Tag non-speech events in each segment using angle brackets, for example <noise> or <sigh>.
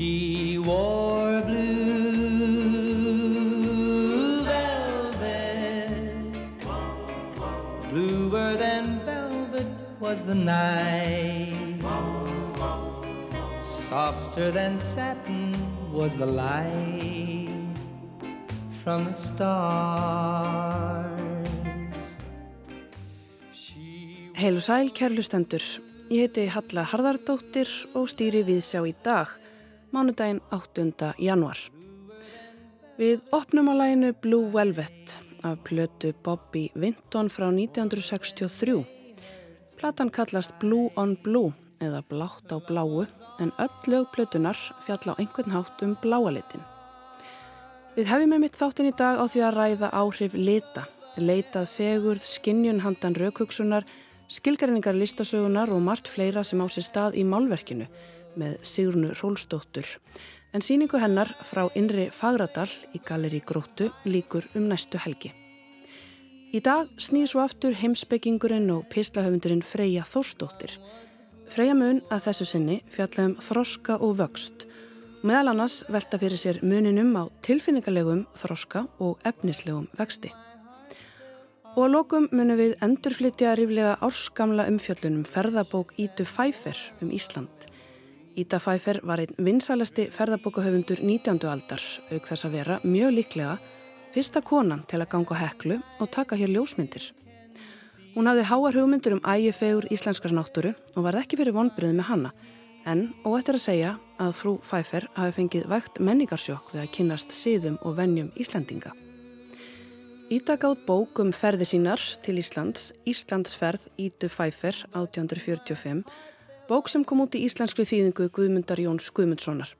She wore blue velvet, bluer than velvet was the night, softer than satin was the light from the stars. Heil og sæl, kærlustendur. Ég heiti Halla Harðardóttir og stýri við sjá í dag, mánudaginn 8. januar. Við opnum á læginu Blue Velvet af plötu Bobby Vinton frá 1963. Platan kallast Blue on Blue eða Blátt á bláu en öll lög plötunar fjalla á einhvern hátt um bláalitin. Við hefum með mitt þáttin í dag á því að ræða áhrif lita, leitað fegurð, skinnjun handan raukugsunar, skilgarinningar listasögunar og margt fleira sem á sér stað í málverkinu með Sigrunu Rólstóttur. En síningu hennar frá Inri Fagradal í Galeri Gróttu líkur um næstu helgi. Í dag snýr svo aftur heimsbyggingurinn og pislahöfundurinn Freyja Þórstóttir. Freyja mun að þessu sinni fjalla um þroska og vöxt og meðal annars velta fyrir sér muninum á tilfinningarlegum þroska og efnislegum vexti. Og að lokum munum við endurflytja ríflega árskamla umfjöllunum ferðabók Ítu Fæfer um Ísland. Íta Fæfer var einn vinsalasti ferðabókahöfundur 19. aldar, auk þess að vera mjög líklega fyrsta konan til að ganga heklu og taka hér ljósmyndir. Hún hafði háar hugmyndur um ægifegur íslenskar náttúru og var ekki fyrir vonbyrðið með hanna, en óættir að segja að frú Fæfer hafi fengið vægt menningarsjokk við að kynast síðum og vennjum Íslandinga. Íta gátt bók um ferði sínar til Íslands, Íslandsferð Ítu Fæfer 1845, bók sem kom út í íslenskri þýðingu Guðmundar Jóns Guðmundssonar.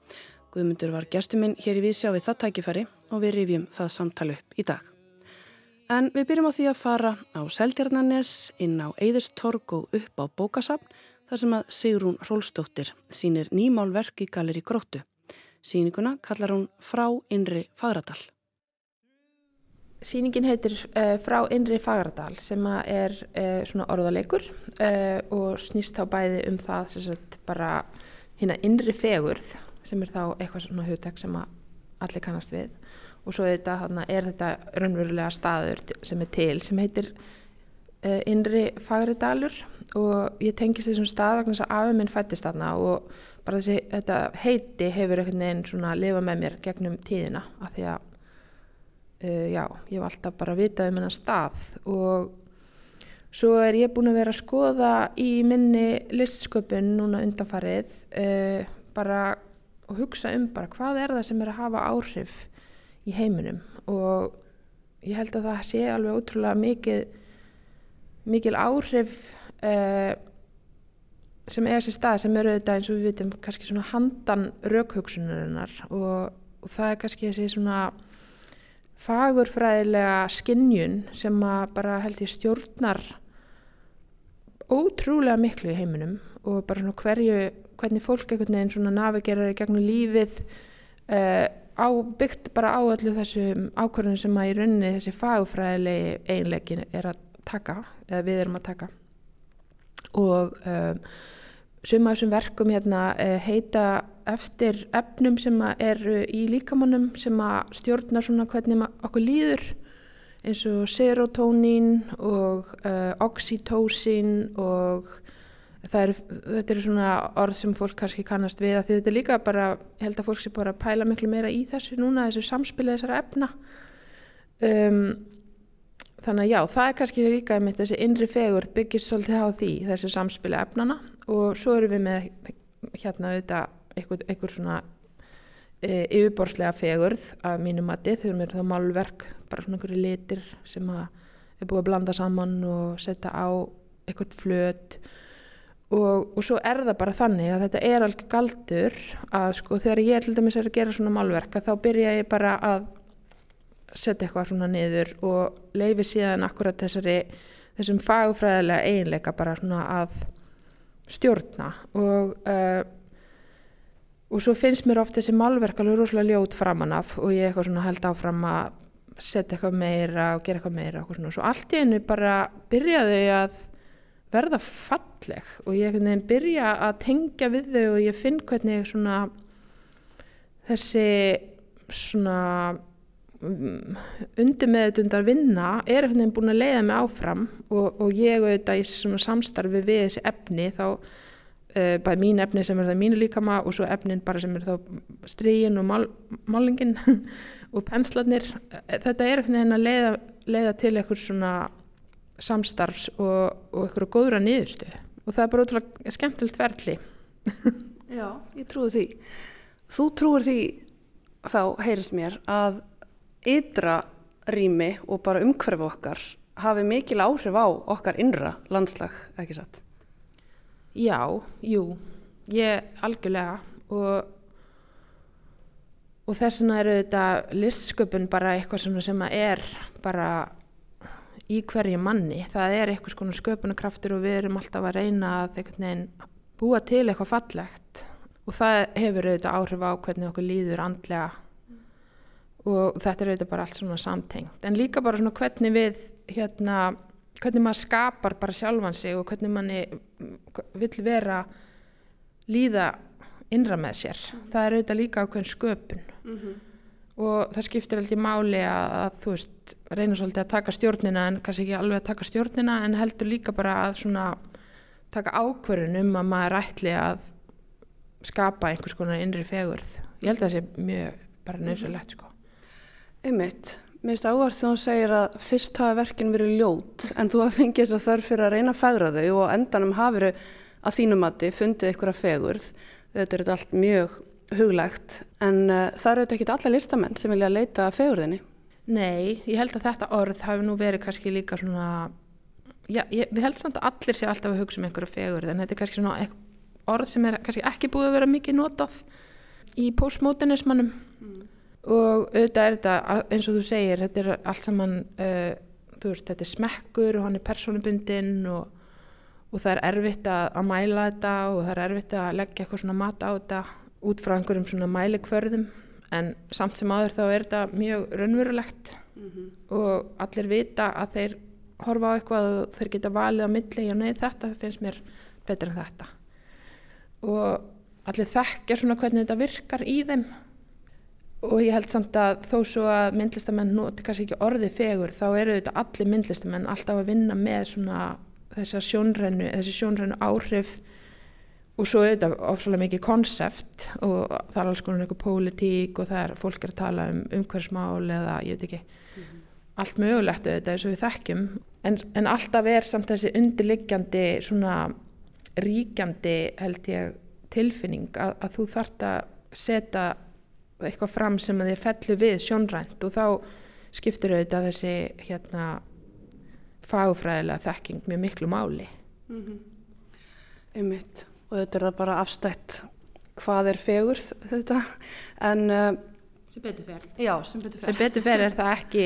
Guðmundur var gestuminn hér í Vísjá við það tækifæri og við rifjum það samtali upp í dag. En við byrjum á því að fara á Seldjarnanes, inn á Eðistorg og upp á bókasafn þar sem að Sigrún Rólstóttir sínir nýmálverk í Galeri Gróttu. Sýninguna kallar hún Frá Inri Fagradal. Sýningin heitir uh, Frá Inri Fagradal sem er uh, svona orðaleikur uh, og snýst þá bæði um það sem sagt bara hérna innri fegurð sem er þá eitthvað svona hugtek sem allir kannast við. Og svo þetta, þarna, er þetta raunverulega staður sem er til sem heitir Inri Fagradalur. Og ég tengist þessum stað vegna þess að afi minn fættist þarna og bara þessi heiti hefur einhvern veginn svona að lifa með mér gegnum tíðina af því að Uh, já, ég hef alltaf bara vitað um hennar stað og svo er ég búin að vera að skoða í minni listsköpun núna undanfarið uh, bara og hugsa um bara hvað er það sem er að hafa áhrif í heiminum. Og ég held að það sé alveg ótrúlega mikið mikil áhrif uh, sem er þessi stað sem eru þetta eins og við vitum kannski svona handan raukhugsunarinnar og, og það er kannski þessi svona fagurfræðilega skinnjun sem að bara held ég stjórnar ótrúlega miklu í heiminum og bara svona hverju, hvernig fólk einhvern veginn svona navigerar í gegnum lífið uh, á, byggt bara á allir þessum ákvörðunum sem að í rauninni þessi fagurfræðilegi eiginleikin er að taka, eða við erum að taka. Og um, suma þessum verkum hérna uh, heita eftir efnum sem eru í líkamannum sem að stjórna svona hvernig okkur líður eins og serotonín og uh, oxytocin og er, þetta eru svona orð sem fólk kannski kannast við að því þetta er líka bara, ég held að fólk sé bara að pæla miklu meira í þessu núna, þessu samspilið þessara efna. Um, þannig að já, það er kannski líka einmitt þessi innri fegur byggist svolítið á því, þessi samspilið efnana og svo eru við með hérna auðvitað einhver, einhver svona e, yfirborslega fegurð af mínu mati þegar mér er það málverk bara svona einhverju litir sem að er búið að blanda saman og setja á eitthvað flöt. Og, og svo er það bara þannig að þetta er alveg galdur að sko þegar ég til dæmis er að gera svona málverk þá byrja ég bara að setja eitthvað svona niður og leifi síðan akkurat þessari þessum fagfræðilega eiginleika bara svona að stjórna. Og uh, og svo finnst mér ofta þessi málverk alveg rosalega ljót framan af og ég eitthvað svona held áfram að setja eitthvað meira og gera eitthvað meira og svo allt í hennu bara byrjaði að verða falleg og ég byrja að tengja við þau og ég finn hvernig svona þessi svona um, undirmeðutundar vinna er einhvern veginn búin að leiða mig áfram og, og ég auðvitað í samstarfi við þessi efni þá uh, bæði mín efni sem er það mínu líkama og svo efnin bara sem er þá strígin og mál, málingin <laughs> og penslarnir. Þetta er einhvern veginn að leiða, leiða til eitthvað svona samstarfs og, og eitthvað góðra niðurstu og það er bara ótrúlega skemmtilegt verðli <laughs> Já, ég trúi því. Þú trúir því þá heyrist mér að ytra rými og bara umhverfu okkar hafi mikil áhrif á okkar innra landslag, ekki satt? Já, jú, ég algjörlega og, og þess vegna eru þetta listsköpun bara eitthvað sem, er bara í hverju manni. Það er eitthvað svona sköpunarkraftur og við erum alltaf að reyna að búa til eitthvað fallegt og það hefur auðvitað áhrif á hvernig okkur líður andlega og þetta er auðvitað bara allt svona samtengt en líka bara svona hvernig við hérna, hvernig maður skapar bara sjálfan sig og hvernig manni vill vera líða innra með sér. Það er auðvitað líka ákveðin sköpun. Mm -hmm. og það skiptir alltaf máli að, að þú veist reynur svolítið að taka stjórnina en kannski ekki alveg að taka stjórnina en heldur líka bara að svona taka ákverðin um að maður ætli að skapa einhvers konar innri fegurð. Ég held að það sé mjög bara nöðsulegt sko. Ummitt, mér finnst áhverð þegar hún segir að fyrst hafa verkin verið ljót en þú hafa fengið þess að þörf fyrir að reyna að fegra þau og endanum hafiru að þínum mati fundið ykkur að fegurð. Þetta er allt mjög huglegt en uh, það eru þetta ekki allar listamenn sem vilja leita að fegurðinni. Nei, ég held að þetta orð hafi nú verið kannski líka svona já, ég, við held samt að allir sé alltaf að hugsa um einhverja fegurð en þetta er kannski svona orð sem er kannski ekki búið að vera mikið notað í postmodernismannum mm og auðvitað er þetta eins og þú segir, þetta er allt saman uh, veist, þetta er smekkur og hann er personubundinn og, og það er erfitt að, að mæla þetta og það er erfitt að leggja eitthvað svona mat á þetta út frá einhverjum svona mælikvörðum. En samt sem aður þá er þetta mjög raunverulegt mm -hmm. og allir vita að þeir horfa á eitthvað og þeir geta valið á milli og nei þetta finnst mér betur en þetta. Og allir þekkja svona hvernig þetta virkar í þeim og ég held samt að þó svo að myndlistamenn noti kannski ekki orði fegur þá eru þetta allir myndlistamenn alltaf að vinna með svona þessa sjónrennu, þessi sjónrennu áhrif. Og svo er þetta ofsalega mikið konsept og það er alls konar eitthvað pólitík og það er fólk er að tala um umhverfsmál eða ég veit ekki. Mm -hmm. allt mögulegt auðvitað eins og við þekkjum. En, en alltaf er samt þessi undirliggjandi svona ríkjandi held ég tilfinning að, að þú þart að setja eitthvað fram sem að þið fellu við sjónrænt og þá skiptir auðvitað þessi hérna fagfræðilega þekking mjög miklu máli. Mm -hmm. Ummitt og þetta er það bara afstætt hvað er fegurð þetta. En uh, sem betur fer. Já, sem betur fer. Sem betur fer er það ekki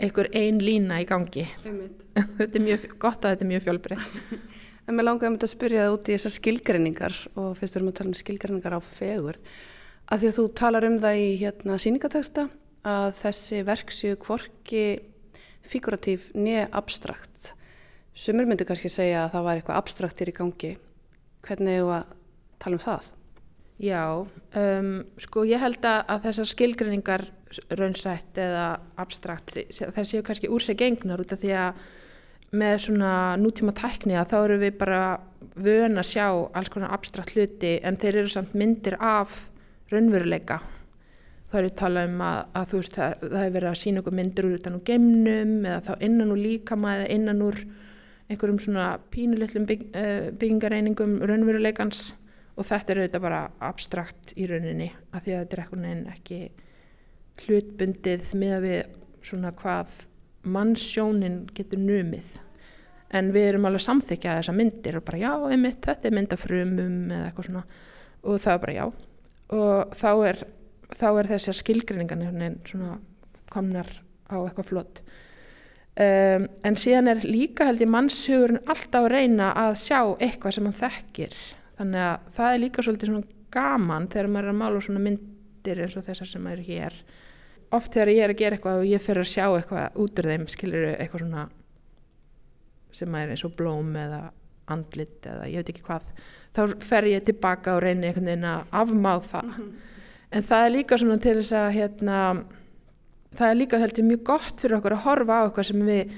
einhver ein lína í gangi. <laughs> Þetta er mjög gott að þetta er mjög fjölbreytt. <laughs> En mér langaði að spyrja það út í þessar skilgreiningar og fyrst við erum að tala um skilgreiningar á fegurð að því að þú talar um það í hérna síningateksta að þessi verk séu kvorki figuratív nýja abstrakt sumur myndu kannski segja að það var eitthvað abstraktir í gangi hvernig hefur að tala um það? Já, um, sko ég held að þessar skilgrinningar raunsætt eða abstrakt þær séu kannski úr sig gengnar út af því að með svona nútíma tækni að þá eru við bara vöna að sjá alls konar abstrakt hluti en þeir eru samt myndir af raunveruleika. Þá er ég að tala um að, að veist, það, það hefur verið að sína okkur myndir úr utan úr gemnum eða þá innan úr líkama eða innan úr einhverjum svona pínulillum bygg, uh, byggingareiningum raunveruleikans. Og þetta er auðvitað bara abstrakt í rauninni af því að þetta er eitthvað ekki hlutbundið með að við svona hvað mannsjónin getur numið. En við erum alveg samþykjað þessa myndir og bara já, einmitt, þetta er myndafrumum eða eitthvað svona. Og það er bara já og þá er, þá er þessar skilgrinningan komnar á eitthvað flott um, en síðan er líka held ég mannshugurinn alltaf að reyna að sjá eitthvað sem hann þekkir. Þannig að það er líka svolítið gaman þegar maður er að mála svona myndir eins og þessar sem maður er hér. Oft þegar ég er að gera eitthvað og ég fyrir að sjá eitthvað út úr þeim skilur eitthvað svona sem maður er eins og blóm eða andlit eða ég veit ekki hvað þá fer ég tilbaka og reynir einhvern veginn að afmáð það. Mm -hmm. en það er líka svona til þess að hérna, það er líka heldur mjög gott fyrir okkur að horfa á eitthvað sem við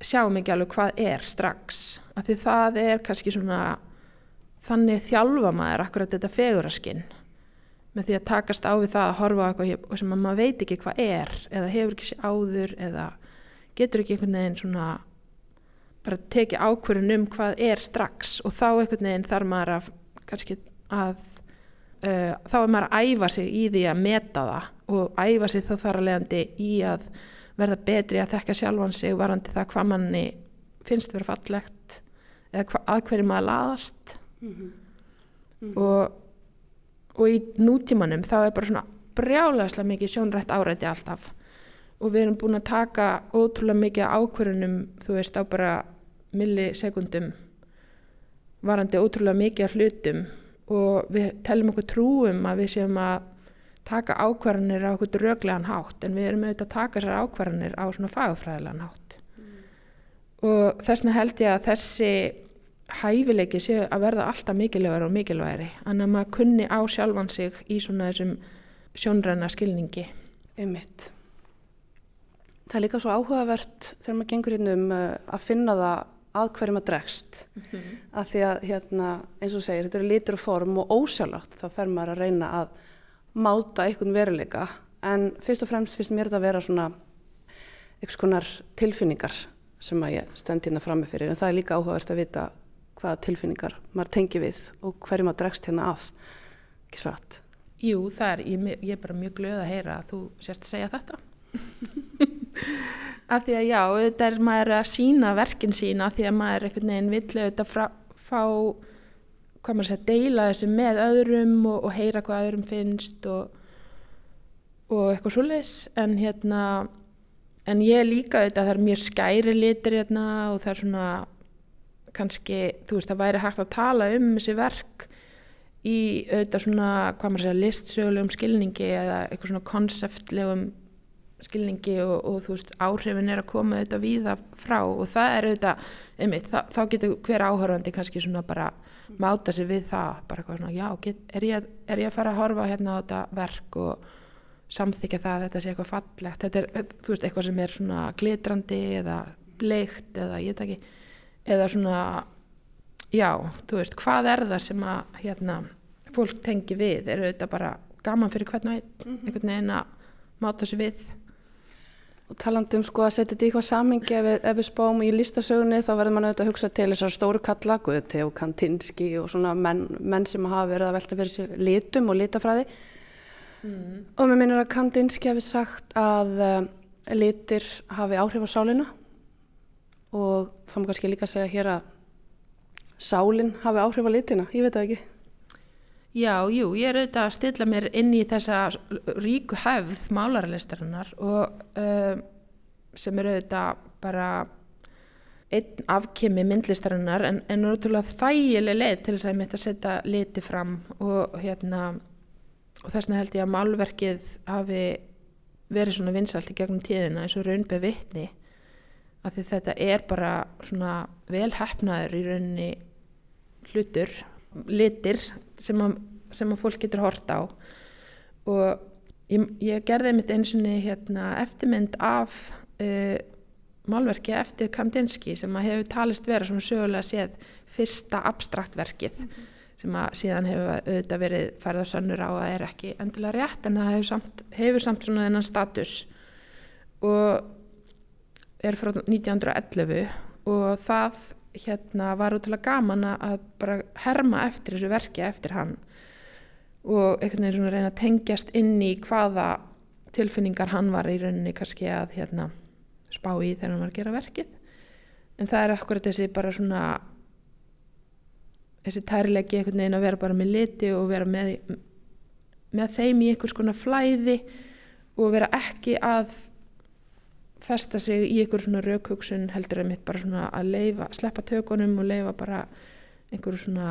sjáum ekki alveg hvað er strax. Af því það er kannski svona þannig þjálfa maður akkurat þetta feguraskinn með því að takast á við það að horfa á eitthvað sem maður veit ekki hvað er eða hefur ekki áður eða getur ekki einhvern veginn svona bara tekið ákverðin um hvað er strax og þá einhvern veginn þarf maður að að uh, þá er maður að æfa sig í því að meta það og æfa sig þá þar að leiðandi í að verða betri að þekka sjálfan sig varandi það hvað manni finnst vera fallegt eða hva, að hverju maður laðast mm -hmm. Mm -hmm. og og í nútímanum þá er bara svona brjálega mikið sjónrætt árætti alltaf og við erum búin að taka ótrúlega mikið ákverðunum þú veist á bara millisekundum varandi ótrúlega mikið hlutum og við tellum okkur trúum að við séum að taka ákvarðanir á okkur dröglegan hátt en við erum auðvitað að taka þessar ákvarðanir á svona fagfræðilegan hátt mm. og þess vegna held ég að þessi hæfileiki séu að verða alltaf mikilvægari og mikilvægari en að maður kunni á sjálfan sig í svona þessum sjónræna skilningi Einmitt. Það er líka svo áhugavert þegar maður gengur hérna um uh, að finna það að hverju maður dregst. Mm -hmm. að því að hérna, eins og segir, þetta eru lítur og form og ósjálflátt þá fer maður að reyna að máta einhvern veruleika. En fyrst og fremst finnst mér þetta að vera svona einhvers konar tilfinningar sem að ég stend hérna fram með fyrir. En það er líka áhugavert að vita hvaða tilfinningar maður tengi við og hverju maður dregst hérna að. Ekki satt? Jú, það er, ég, ég er bara mjög glöð að heyra að þú sérst að segja þetta <laughs> af því að já, þetta er maður að sína verkin sína því að maður einhvern veginn vill auðvitað frá, fá hvað maður sé að deila þessu með öðrum og, og heyra hvað öðrum finnst og, og eitthvað svolítið en hérna en ég líka auðvitað að það er mjög skæri litur hérna og það er svona kannski, þú veist, það væri hægt að tala um þessi verk í auðvitað svona, hvað maður segja, listsögulegum skilningi eða eitthvað svona konseptlegum skilningi og, og þú veist, áhrifin er að koma auðvitað víða frá og það er auðvitað, einmitt, það, þá getur hver áhörðandi kannski svona bara máta sig við það, bara eitthvað svona, já, get, er, ég, er ég að fara að horfa hérna á þetta verk og samþykja það að þetta sé eitthvað fallegt, þetta er, þú veist, eitthvað sem er svona glitrandi eða bleikt eða ég veit ekki eða svona já, þú veist, hvað er það sem að hérna, fólk tengi við? Er auðvitað bara gaman fyrir hvern mm -hmm. einhvern veginn að máta sér við og talandum sko að setja þetta í eitthvað samingi ef ef við spáum í listasögunni þá verður mann auðvitað að hugsa til þessar stóru kalla Guði og Kantinski og svona menn, menn sem hafa verið að velta fyrir sér litum og litafræði mm. og mér minnir að Kantinski hafi sagt að uh, litir hafi áhrif á sálina og þá má kannski líka segja hér að sálinn hafi áhrif á litina, ég veit það ekki. Já, jú, ég er auðvitað að stilla mér inn í þessa ríku hefð málarlistarinnar og uh, sem er auðvitað bara einn afkemi myndlistarinnar en, en náttúrulega þægileg leið til þess að ég mitt að setja liti fram og hérna og þess vegna held ég að málverkið hafi verið svona vinsalt í gegnum tíðina eins og raunbe vittni því þetta er bara svona velhæfnaður í rauninni hlutur, litir sem að, sem að fólk getur hort á og ég, ég gerði mitt eins og hérna, eftirmynd af uh, málverki eftir Kandinsky sem að hefur talist vera svona sögulega séð fyrsta abstraktverkið mm -hmm. sem að síðan hefur auðvitað verið færða sönnur á að er ekki endilega rétt en það hefur samt, hefur samt svona þennan status og er frá 1911 og það hérna var útrúlega gaman að bara herma eftir þessu verki eftir hann og einhvern veginn svona reyna að tengjast inn í hvaða tilfinningar hann var í rauninni kannski að hérna spá í þegar hann var að gera verkið. En það er akkurat þessi bara svona þessi tærlegi einhvern veginn að vera bara með liti og vera með með þeim í einhvers konar flæði og vera ekki að festa sig í einhver svona raukhugsun heldur að mitt bara svona að leifa, sleppa tökunum og leifa bara einhverju svona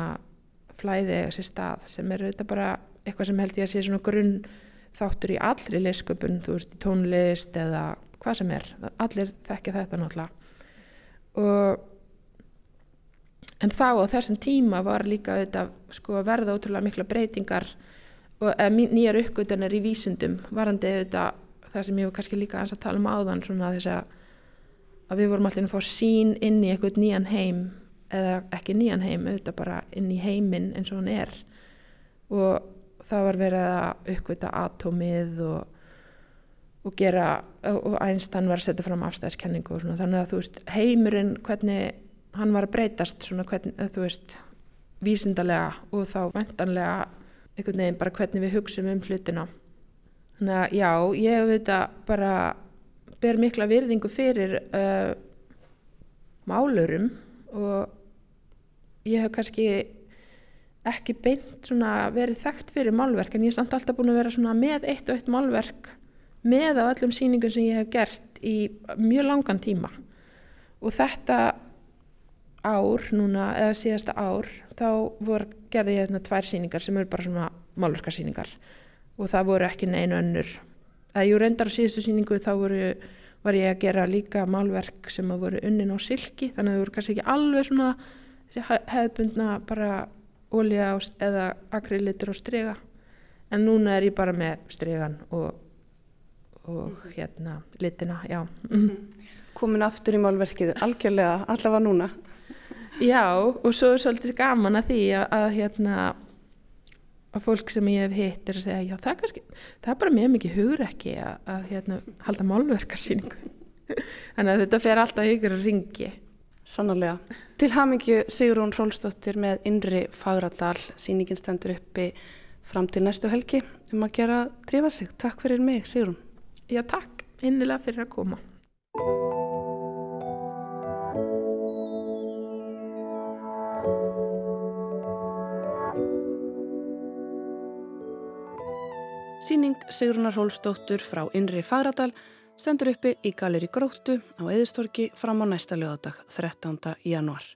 flæði eða sér stað sem er þetta bara eitthvað sem held ég að sé svona grunn þáttur í allri leysköpun, þú veist, tónlist eða hvað sem er, allir þekkja þetta náttúrulega. Og en þá á þessum tíma var líka þetta sko að verða ótrúlega mikla breytingar og nýjar uppgötunar í vísundum varandi auðvitað það sem ég var kannski líka að tala um áðan svona þess að, að við vorum allir að fá sín inn í eitthvað nýjan heim eða ekki nýjan heim, auðvitað bara inn í heiminn eins og hann er. Og það var verið að uppgöta atómið og, og gera og Einstein var að setja fram afstæðiskenningu og svona. Þannig að þú veist heimurinn hvernig hann var að breytast svona hvernig þú veist vísindarlega og þá vendanlega einhvern veginn bara hvernig við hugsaum um hlutina þannig að já, ég hef þetta bara ber mikla virðingu fyrir uh, málurum og ég hef kannski ekki beint verið þekkt fyrir málverk en ég er samt alltaf búin að vera með eitt og eitt málverk með á öllum síningum sem ég hef gert í mjög langan tíma. Og þetta ár núna eða síðasta ár þá voru, gerði ég þetta tvær síningar sem eru bara svona málverkarsíningar og það voru ekki neinu önnur. Eða ég reyndar á síðustu síningu þá voru, var ég að gera líka málverk sem að voru unnin á silki þannig að það voru kannski ekki alveg svona hefðbundna bara ólja eða akrilitur og strega en núna er ég bara með stregan og, og mhm. hérna litina, já. Komin aftur í málverkið, algjörlega allavega núna. Já, og svo er svolítið gaman að því að, að hérna að fólk sem ég hef hitt er að segja já það er kannski, það er bara mjög mikið hugur ekki að, að hérna halda málverkarsýningu <laughs> þannig að þetta fer alltaf ykkur að ringi Sannarlega. Til hamingju Sigrún Rólstóttir með Inri Fagradal síningin stendur uppi fram til næstu helgi um að gera drífa sig. Takk fyrir mig Sigrún. Já takk, innilega fyrir að koma. Síning Sigrunar Rólstóttur frá Inri Fagradal stendur uppi í Galeri Gróttu á Eðistorki fram á næsta lögadag 13. januar.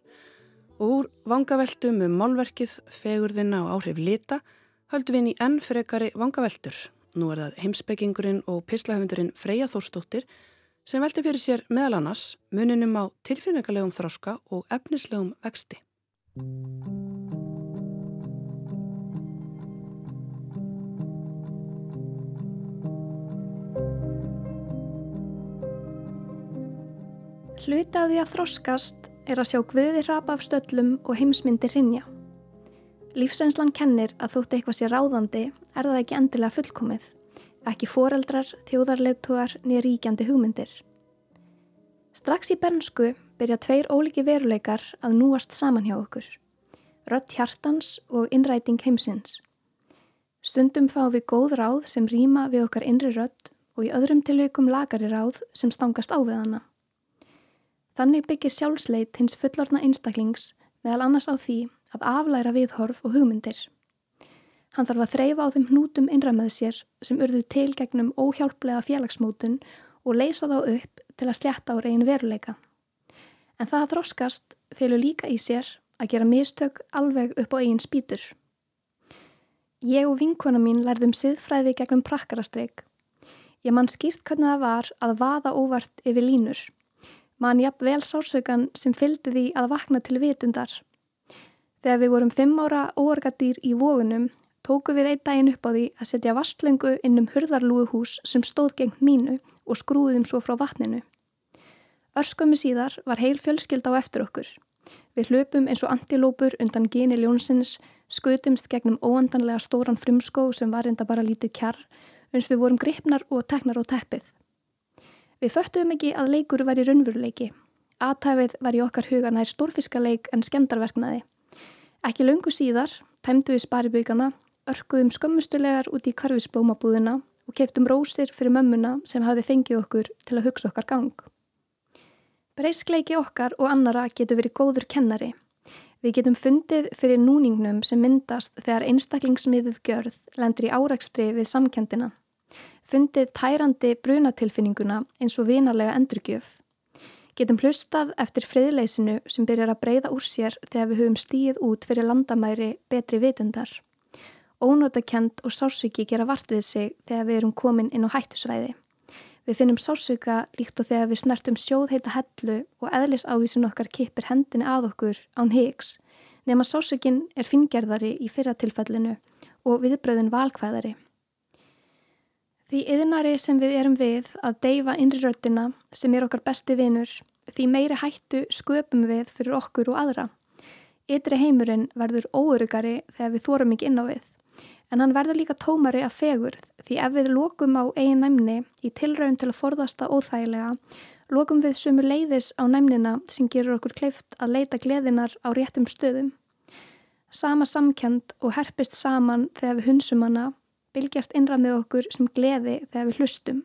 Og úr vangaveltum um málverkið, fegurðina og áhrif lita höldum við inn í enn frekari vangaveltur. Nú er það heimsbyggingurinn og pislahöfundurinn Freyja Þórstóttir sem velti fyrir sér meðal annars muninum á tilfinningarlegum þráska og efnislegum vexti. Hluti af því að þroskast er að sjá guði rapa af stöllum og heimsmyndi rinja. Lífsreynslan kennir að þótt eitthvað sé ráðandi er það ekki endilega fullkomið, ekki foreldrar, þjóðarleituar nýja ríkjandi hugmyndir. Strax í bernsku byrja tveir óliki veruleikar að núast saman hjá okkur. Rött hjartans og innræting heimsins. Stundum fá við góð ráð sem rýma við okkar innri rött og í öðrum tilveikum lagari ráð sem stangast á við hana. Þannig byggir sjálfsleit hins fullorna einstaklings meðal annars á því að aflæra viðhorf og hugmyndir. Hann þarf að þreyfa á þeim hnútum innra með sér sem urðu til gegnum óhjálplega félagsmótun og leysa þá upp til að sletta á reyn veruleika. En það að þroskast fylgur líka í sér að gera mistök alveg upp á eigin spýtur. Ég og vinkona mín lærðum siðfræði gegnum prakkarastreik. Ég mann skýrt hvernig það var að vaða óvart yfir línur mann jafn vel sásaukan sem fylgdi því að vakna til vitundar. Þegar við vorum fimm ára óorgadýr í vógunum, tóku við einn daginn upp á því að setja vastlöngu inn um hurðarlúuhús sem stóð gengt mínu og skrúðum svo frá vatninu. Örskömmu síðar var heil fjölskyld á eftir okkur. Við hlöpum eins og antilópur undan geni ljónsins, skutumst gegnum óandanlega stóran frumskó sem var enda bara lítið kjarr, eins við vorum gripnar og teknar á teppið. Við föttuðum ekki að leikur var í raunveruleiki. Aðtæfið var í okkar huga nær stórfiskaleik en skemdarverknaði. Ekki lungu síðar tæmdu við sparibaugana, örkuðum skömmustulegar út í karfisblómabúðina og keftum rósir fyrir mömmuna sem hafi fengið okkur til að hugsa okkar gang. Breyskleiki okkar og annara getur verið góður kennari. Við getum fundið fyrir núningnum sem myndast þegar einstaklingsmiðuð gjörð lendur í árækstri við samkendina fundið tærandi brunatilfinninguna eins og vinarlega endurgjöf. Getum hlustað eftir friðleysinu sem byrjar að breyða úr sér þegar við höfum stíð út fyrir landamæri betri vitundar. Ónótakent og sásöki gera vart við sig þegar við erum komin inn á hættusvæði. Við finnum sásöka líkt og þegar við snertum sjóðheita hellu og eðlisávísin okkar kipir hendinni að okkur án higgs nema sásökin er fingerðari í fyrratilfellinu og viðbröðin valkvæðari. Því yðnari sem við erum við að deyfa innri röttina sem er okkar besti vinur, því meiri hættu sköpum við fyrir okkur og aðra. Ytri heimurinn verður óörugari þegar við þórum ekki inn á við. En hann verður líka tómari að fegurð því ef við lókum á eigin næmni í tilraun til að forðasta óþægilega, lókum við sömu leiðis á næmnina sem gerur okkur kleift að leita gleðinar á réttum stöðum. Sama samkend og herpist saman þegar við hunsum hana, bylgjast innra með okkur sem gleði þegar við hlustum.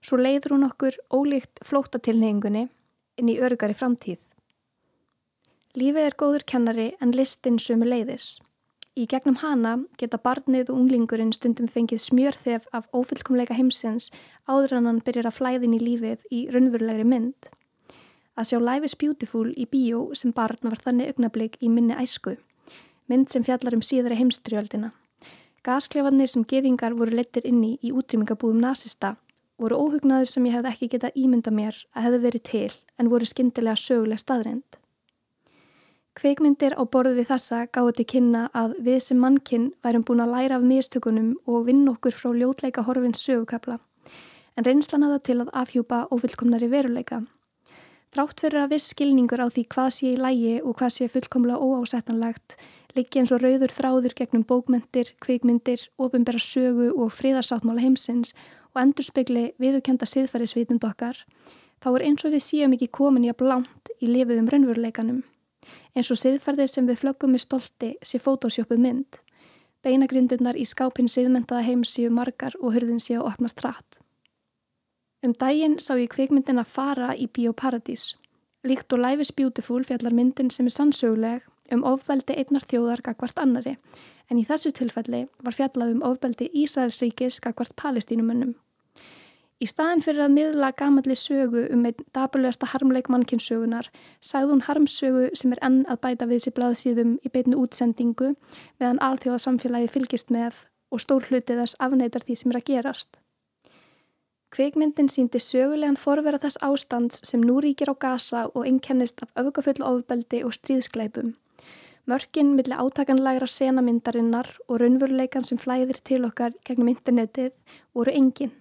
Svo leiður hún okkur ólíkt flótatilnegingunni inn í örugari framtíð. Lífið er góður kennari en listin sömu leiðis. Í gegnum hana geta barnið og unglingurinn stundum fengið smjörþef af ófullkomleika heimsins áður en hann byrjar að flæðin í lífið í raunverulegri mynd. Að sjá Life is Beautiful í bíó sem barn var þannig augnablík í minni æsku. Mynd sem fjallar um síðari heimstrjöldina. Gasklefanir sem geðingar voru lettir inni í útrýmingabúðum nazista voru óhugnaður sem ég hefði ekki getað ímynda mér að hefði verið til en voru skindilega söguleg staðrind. Kveikmyndir á borðu við þessa gáði til kynna að við sem mannkinn værum búin að læra af mistökunum og vinna okkur frá ljótleika horfins sögukabla, en reynslan aða til að afhjúpa ófullkomnari veruleika. Drátt fyrir að viss skilningur á því hvað sé í lægi og hvað sé fullkomlega óásettanlegt, liggi eins og rauður þráður gegnum bókmyndir, kveikmyndir, ofinbæra sögu og fríðarsáttmála heimsins og endurspegli viðukenda siðfærisvitund okkar, þá er eins og við séum ekki komin í að blánt í lifiðum raunveruleikanum eins og siðferðir sem við flöggum með stolti sé fótósjópu mynd. Beinagrindunar í skápinn siðmentaða heim séu margar og hurðin séu að opnast rætt. Um daginn sá ég kvikmyndin að fara í Bíóparadís. Líkt og Life is Beautiful fjallar myndin sem er sannsöguleg um ofbeldi einnar þjóðar gagvart annari, en í þessu tilfelli var fjallað um ofbeldi Ísraelsríkis gagvart palestínumönnum. Í staðin fyrir að miðla gamalli sögu um einn daburlegasta harmleik mannkinsögunar sagði hún harmsögu sem er enn að bæta við sér blaðsíðum í beitnu útsendingu meðan alþjóða samfélagi fylgist með og stór hluti þess afneitar því sem er að gerast. Kveikmyndin síndi sögulegan forvera þess ástands sem nú ríkir á gasa og innkennist af öfgafull ofbeldi og stríðskleipum. Mörkin millir átakanlægra senamyndarinnar og raunveruleikan sem flæðir til okkar gegnum internetið voru enginn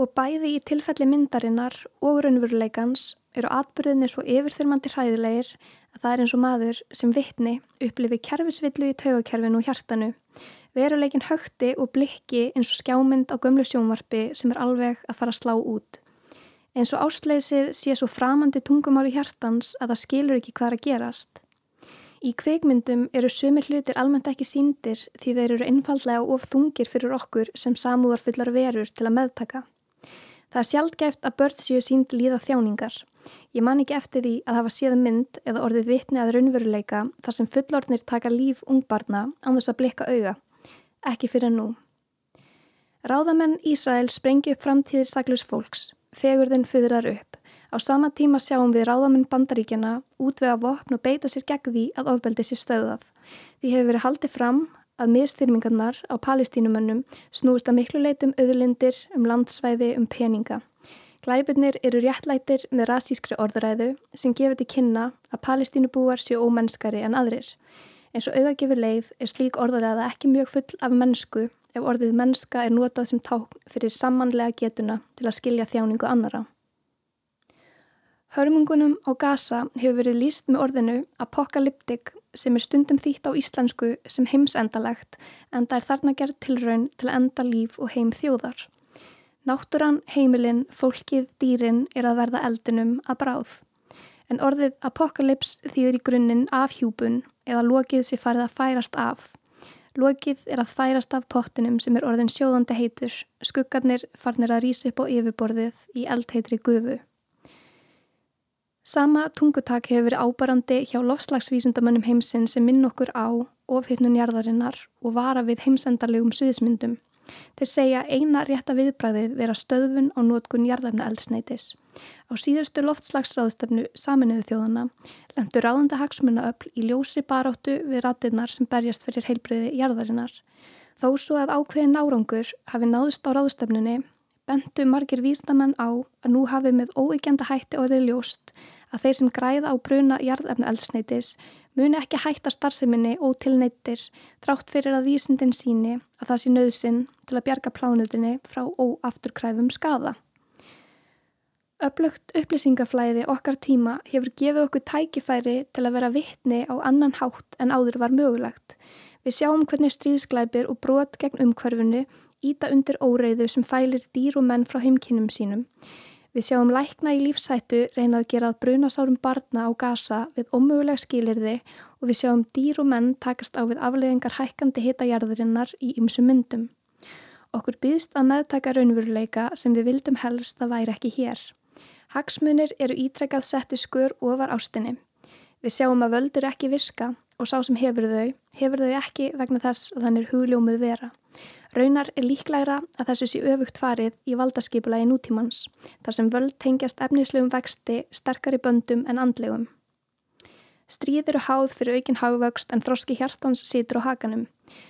og bæði í tilfelli myndarinnar og raunveruleikans eru atbyrðinni svo yfirþyrmandi hræðilegir að það er eins og maður sem vittni upplifi kerfisvillu í taugakerfinu og hjartanu, veruleikin högti og blikki eins og skjámynd á gömlu sjónvarpi sem er alveg að fara að slá út. Eins og ástleysið sé svo framandi tungumáli hjartans að það skilur ekki hvað að gerast. Í kveikmyndum eru sumi hlutir almennt ekki síndir því þeir eru einfallega of þungir fyrir okkur sem samúðar fullar verur til að meðtaka. Það er sjálfgeft að börn séu sínd líða þjáningar. Ég man ekki eftir því að hafa séð mynd eða orðið vitni að raunveruleika þar sem fullorðnir taka líf ungbarna án þess að blikka auga. Ekki fyrir nú. Ráðamenn Ísrael sprengi upp framtíðir saglus fólks. Fegurðin föðrar upp. Á sama tíma sjáum við ráðamenn bandaríkjana útvega vopn og beita sér gegn því að ofbeldi sér stöðað. Því hefur verið haldið fram að misþyrmingarnar á palestínumönnum snúist að miklu leitum auðlindir um landsvæði um peninga. Glæburnir eru réttlætir með rasískri orðræðu sem gefur til kynna að palestínubúar séu ómennskari en aðrir. En svo auðagifur leið er slík orðræða ekki mjög full af mennsku ef orðið mennska er notað sem ták fyrir samanlega getuna til að skilja þjáningu annara. Hörmungunum á Gaza hefur verið líst með orðinu apokalyptik sem er stundum þýtt á íslensku sem heimsendalegt en það er þarna gerð tilraun til að enda líf og heim þjóðar. Náttúran, heimilinn, fólkið, dýrin er að verða eldinum að bráð. En orðið apokalyps þýðir í grunninn afhjúpun eða lokið sem farið að færast af. Lokið er að færast af pottinum sem er orðin sjóðandi heitur, skuggarnir farnir að rýsa upp á yfirborðið í eldheitri gufu. Sama tungutak hefur verið ábarandi hjá lofslagsvísindamönnum heimsinn sem minn okkur á ofhittnun jarðarinnar og vara við heimsendarlegum sviðismyndum. Þeir segja eina rétta viðbræðið vera stöðvun á nótkun jarðarna eldsneitis. Á síðustu loftslagsráðstöfnu saminuðu þjóðana lendur ráðanda hagsmunaöfl í ljósri baráttu við ratinnar sem berjast fyrir heilbreyði jarðarinnar. Þó svo að ákveðin árangur hafi náðust á ráðstöfnunni bentu margir vísnamenn á að nú hafi með óeikjanda hætti orðið ljóst að þeir sem græða á bruna jarðefna eldsneitis muni ekki hætta starfseminni og tilneittir þrátt fyrir að vísindin síni að það sé nöðsinn til að bjarga plánutinni frá óafturkræfum skada. Öflugt upplýsingaflæði okkar tíma hefur gefið okkur tækifæri til að vera vittni á annan hátt en áður var mögulegt. Við sjáum hvernig stríðsklæpir og brot gegn umhverfunu íta undir óreiðu sem fælir dýr og menn frá heimkinnum sínum. Við sjáum lækna í lífsættu reynað gerað brunasárum barna á gasa við ómöguleg skilirði og við sjáum dýr og menn takast á við afleðingar hækkandi hitajarðurinnar í ymsu myndum. Okkur býðst að meðtaka raunveruleika sem við vildum helst að væri ekki hér. Hagsmunir eru ítrekkað setti skur ofar ástinni. Við sjáum að völdur ekki viska og sá sem hefur þau, hefur þau ekki vegna þess að þann er hugljómið vera. Raunar er líklægra að þessu sé öfugt farið í valdaskipulagi nútímans, þar sem völd tengjast efnislegum vexti sterkari böndum en andlegum. Stríð eru háð fyrir aukin hagvöxt en þroski hjartans situr á hakanum.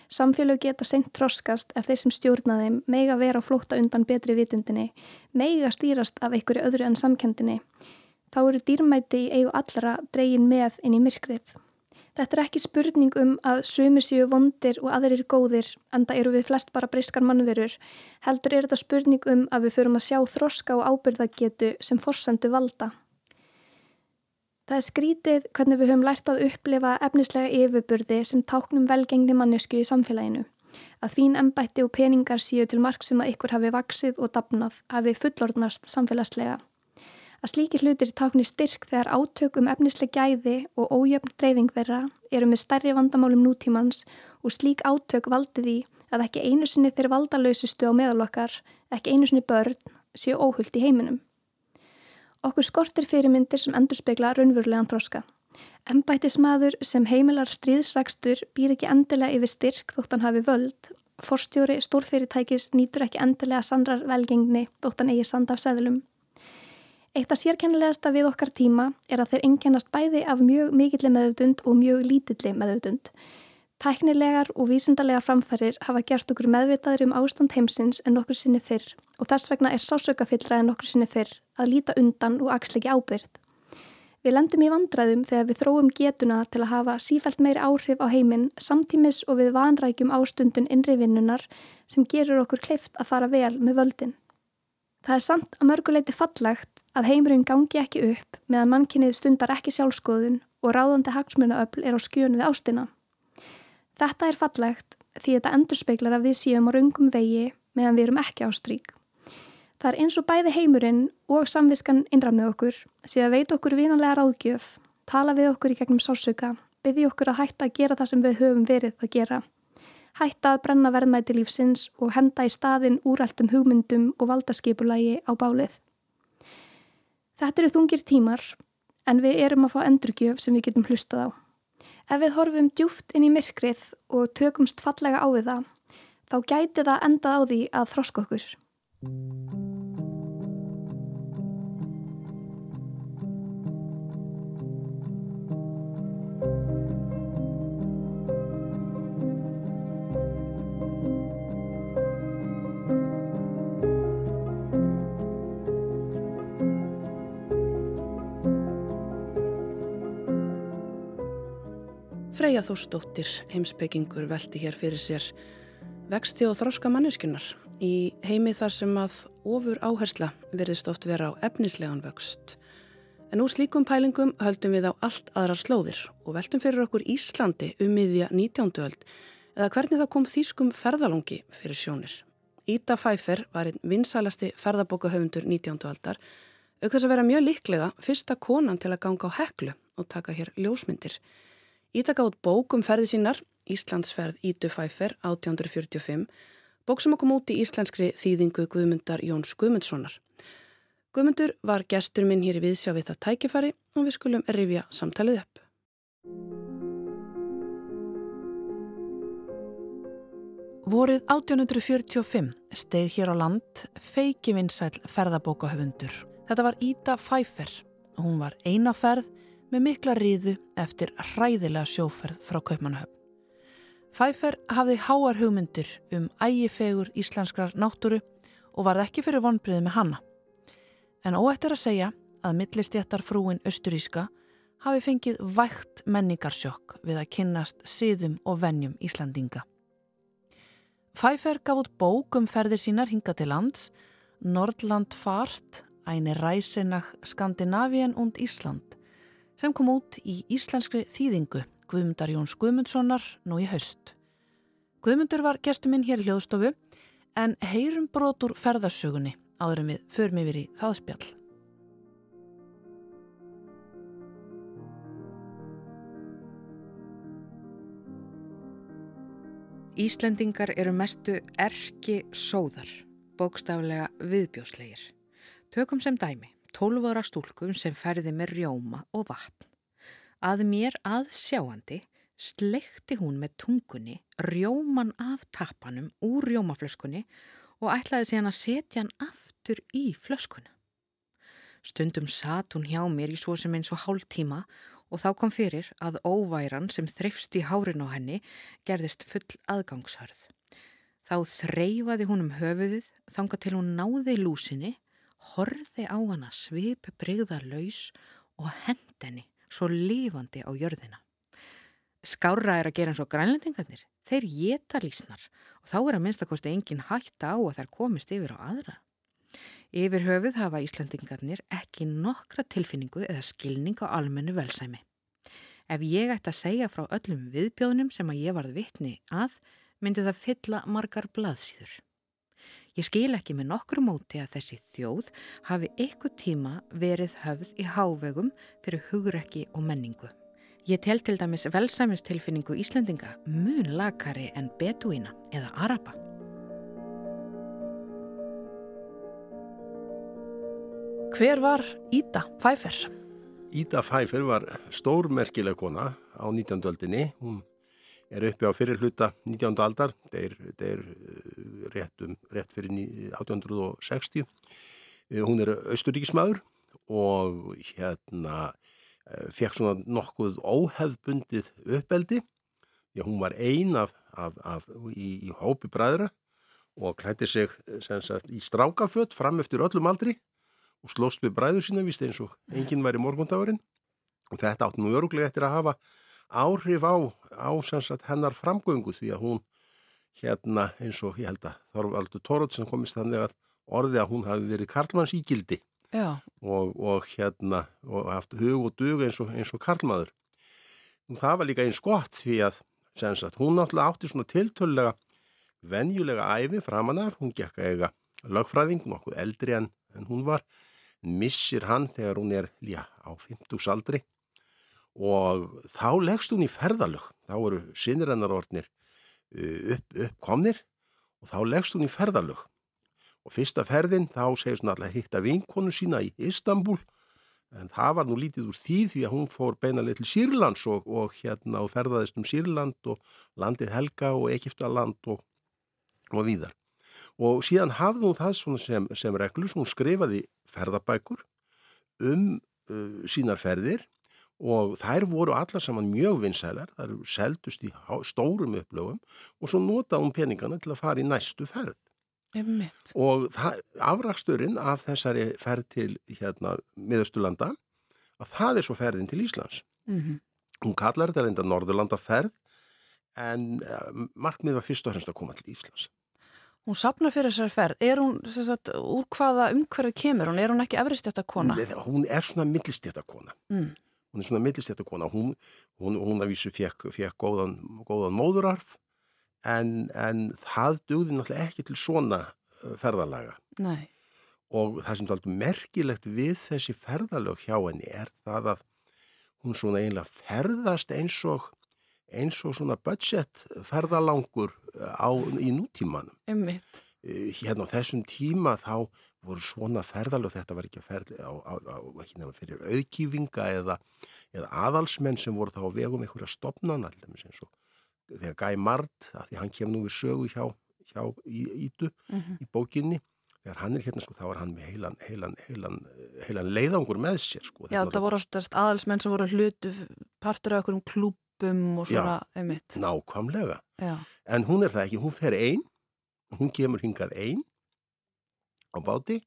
Samfélög geta seint þroskast ef þeir sem stjórnaðum meiga vera á flótta undan betri vitundinni, meiga stýrast af einhverju öðru en samkendinni. Þá eru dýrmæti í eigu allra dreyin með inn í myrkrið. Þetta er ekki spurning um að sumi séu vondir og aðrir góðir, enda eru við flest bara briskar mannverur. Heldur er þetta spurning um að við förum að sjá þroska og ábyrðagetu sem forsendu valda. Það er skrítið hvernig við höfum lært að upplifa efnislega yfirburði sem táknum velgengni mannesku í samfélaginu. Að þín embætti og peningar séu til marksum að ykkur hafi vaksið og dapnað, hafi fullordnast samfélagslega að slíki hlutir tákni styrk þegar átök um efnisleg gæði og ójöfn dreifing þeirra eru með stærri vandamálum nútímans og slík átök valdi því að ekki einu sinni þeir valdalausustu á meðalokkar, ekki einu sinni börn, séu óhullt í heiminum. Okkur skortir fyrirmyndir sem endur spekla raunverulegan þroska. Embætismadur sem heimilar stríðsrækstur býr ekki endilega yfir styrk þótt hann hafi völd. Forstjóri stórfyrirtækis nýtur ekki endilega sandrar velgengni þótt hann eigi sand af seðlum. Eitt að sérkennilegasta við okkar tíma er að þeir engjannast bæði af mjög mikilli meðutund og mjög lítilli meðutund. Tæknilegar og vísindarlegar framfærir hafa gert okkur meðvitaður um ástand heimsins en nokkur sinni fyrr og þess vegna er sásökafillra en nokkur sinni fyrr að líta undan og axleiki ábyrð. Við lendum í vandraðum þegar við þróum getuna til að hafa sífælt meiri áhrif á heiminn samtímis og við vanrækjum ástundun innrivinnunar sem gerur okkur kleift að fara vel með völdin. Það er samt að mörguleiti fallegt að heimurinn gangi ekki upp meðan mannkynnið stundar ekki sjálfskoðun og ráðandi hagsmunaöfl er á skjön við ástina. Þetta er fallegt því þetta endurspeglar að við séum á rungum vegi meðan við erum ekki á strík. Það er eins og bæði heimurinn og samviskan innramnið okkur síðan veit okkur vinalega ráðgjöf, tala við okkur í gegnum sásöka, byrði okkur að hætta að gera það sem við höfum verið að gera hætta að brenna verðmæti lífsins og henda í staðin úræltum hugmyndum og valdaskipulagi á bálið. Þetta eru þungir tímar en við erum að fá endurgjöf sem við getum hlustað á. Ef við horfum djúft inn í myrkrið og tökumst fallega á við það, þá gæti það endað á því að þroska okkur. Freyja Þórsdóttir, heimsbyggingur, velti hér fyrir sér vexti og þróska manneskunar í heimi þar sem að ofur áhersla verðist oft vera á efnislegan vöxt. En úr slíkum pælingum höldum við á allt aðrar slóðir og veltum fyrir okkur Íslandi um miðja 19. öld eða hvernig það kom þýskum ferðalongi fyrir sjónir. Íta Pfeiffer var einn vinsalasti ferðabókahöfundur 19. aldar auk þess að vera mjög líklega fyrsta konan til að ganga á heklu og taka hér ljósmyndir. Ítaka át bók um ferði sínar, Íslandsferð Ítu Fæfer 1845, bók sem kom út í íslenskri þýðingu Guðmundar Jóns Guðmundssonar. Guðmundur var gestur minn hér í viðsjá við það tækifari og við skulum rifja samtalið upp. Vorið 1845 steið hér á land feiki vinsæl ferðabókahöfundur. Þetta var Íta Fæfer hún var einaferð með mikla ríðu eftir hræðilega sjóferð frá Kaupmannahöfn. Pfeiffer hafði háar hugmyndir um ægifegur íslenskrar náttúru og varð ekki fyrir vonbriði með hanna. En óættir að segja að millistjættar frúin Östuríska hafi fengið vægt menningarsjokk við að kynnast siðum og vennjum Íslandinga. Pfeiffer gaf út bók um ferðir sínar hinga til lands, Nordland fart, eine Reise nach Skandinavien und Ísland, sem kom út í íslenskri þýðingu Guðmundar Jóns Guðmundssonar nú í haust. Guðmundur var gestuminn hér í hljóðstofu en heyrum brotur ferðarsögunni áður en við förum yfir í þáðspjall. Íslendingar eru mestu erki sóðar, bókstaflega viðbjóslegir. Tökum sem dæmi, 12 ára stúlkum sem ferði með rjóma og vatn. Að mér að sjáandi slekti hún með tungunni rjóman af tappanum úr rjómaflöskunni og ætlaði síðan að setja hann aftur í flöskuna. Stundum satt hún hjá mér í svo sem eins og hálf tíma og þá kom fyrir að óværan sem þreifst í hárin á henni gerðist full aðgangshörð. Þá þreyfaði hún um höfuðið þanga til hún náði lúsinni, horði á hana svip breyða laus og hendenni svo lifandi á jörðina. Skárra er að gera eins og grænlendingarnir. Þeir geta lísnar og þá er að minnstakosti engin hætta á að þær komist yfir á aðra. Yfir höfuð hafa Íslandingarnir ekki nokkra tilfinningu eða skilning á almennu velsæmi. Ef ég ætti að segja frá öllum viðbjóðnum sem að ég varð vitni að, myndi það fylla margar blaðsýður. Ég skil ekki með nokkru móti að þessi þjóð hafi eitthvað tíma verið höfð í hávegum fyrir hugrekki og menningu. Ég tel til dæmis velsæmistilfinningu Íslandinga mun lakari en betuína eða araba. Hver var Ída Pfeiffer? Ída Pfeiffer var stórmerkileg kona á 19. öldinni. Hún er uppi á fyrir hluta 19. aldar. Það er rétt, um, rétt fyrir 1860. Hún er austuríkismæður og hérna fekk svona nokkuð óhefbundið uppeldi. Já, hún var ein af, af, af, í, í hópi bræðra og klætti sig sagt, í strákafött fram eftir öllum aldri og slóst við bræðu sína vist eins og enginn var í morgundagurinn og þetta átt nú öruglega eftir að hafa áhrif á, á sagt, hennar framgöngu því að hún hérna eins og ég held að Þorvaldur Tórótsen komist þannig að orði að hún hafi verið Karlmanns ígildi og, og hérna og haft hug og dug eins og, eins og Karlmaður. Það var líka eins gott því að sagt, hún náttúrulega átti svona tiltölulega venjulega æfi framan af, hún gekk að eiga lögfræðing, nokkuð eldri en, en hún var. Missir hann þegar hún er já, á 50 aldri og þá leggst hún í ferðalög. Þá eru sinnirennarordnir uh, upp, uppkomnir og þá leggst hún í ferðalög. Og fyrsta ferðin þá segist hún alltaf hitta vinkonu sína í Istanbul en það var nú lítið úr því því að hún fór beinalið til Sýrlands og, og hérna og ferðaðist um Sýrland og landið Helga og Egiptaland og, og víðar. Og síðan hafði hún það sem, sem reglus, hún skrifaði ferðabækur um uh, sínar ferðir og þær voru allar saman mjög vinsælar, þær seldust í stórum upplöfum og svo notaði hún peningana til að fara í næstu ferð. Einmitt. Og afraksturinn af þessari ferð til hérna miðaustulanda, að það er svo ferðin til Íslands. Mm -hmm. Hún kallar þetta reynda Norðurlanda ferð en uh, markmið var fyrst og fremst að koma til Íslands. Hún sapnar fyrir þessari ferð. Er hún, sagt, úr hvaða umhverju kemur hún? Er hún ekki efristjættakona? Hún er svona millistjættakona. Mm. Hún er svona millistjættakona. Hún, hún, hún að vísu fekk, fekk góðan, góðan móðurarf en, en það dugði náttúrulega ekki til svona ferðalaga. Nei. Og það sem er alltaf merkilegt við þessi ferðalög hjá henni er það að hún svona einlega ferðast eins og eins og svona budget ferðalangur á, í nútímanum. Einmitt. Hérna á þessum tíma þá voru svona ferðalög, þetta var ekki að ferði á, á, á ekki nefnum fyrir auðkýfinga eða, eða aðalsmenn sem voru þá á vegum einhverja stopnan alltaf eins og þegar Guy Mard, að því hann kemur nú við sögu hjá, hjá Ídu mm -hmm. í bókinni, þegar hann er hérna sko þá er hann með heilan, heilan, heilan, heilan leiðangur með sér sko. Já, þetta voru oftast aðalsmenn sem voru hlutu partur af einhverjum klúb og svona, Já, nákvæmlega. Já. En hún er það ekki, hún fer einn, hún kemur hingað einn á báti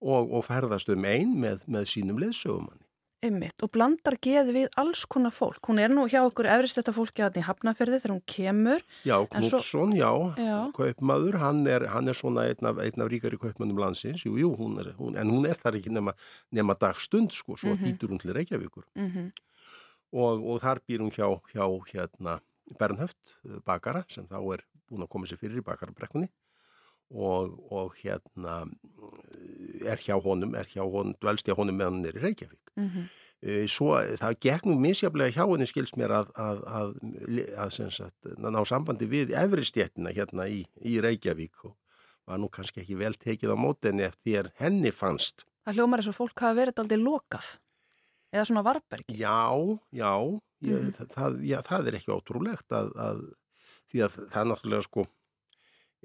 og, og ferðast um einn með, með sínum leðsögumanni. Einmitt, og blandar geði við alls konar fólk. Hún er nú hjá okkur efrist þetta fólki að hann í Hafnafjörði þegar hún kemur. Já, Knútsson, já, já, kaupmaður, hann er, hann er svona einn af, einn af ríkari kaupmannum landsins, jú, jú, hún er, hún, en hún er þar ekki nema, nema dagstund, sko, svo mm -hmm. þýtur hún til Reykjavíkur. Mm -hmm. og, og þar býr hún hjá, hjá hérna, Bernhöft, bakara, sem þá er búin að koma sér fyrir í bakarabrekkunni og, og hérna er hjá honum, er hjá honum, dvelst hjá honum meðan hann er í Reykjavík. Mm -hmm. Svo það gegnum misjaflega hjá henni skilst mér að, að, að, að ná sambandi við efristjettina hérna í, í Reykjavík og var nú kannski ekki vel tekið á mótenni eftir því að henni fannst. Það hljómar eins og fólk hafa verið aldrei lokað eða svona varbergi. Já, já, ég, mm -hmm. það, já það er ekki ótrúlegt að því að það er náttúrulega sko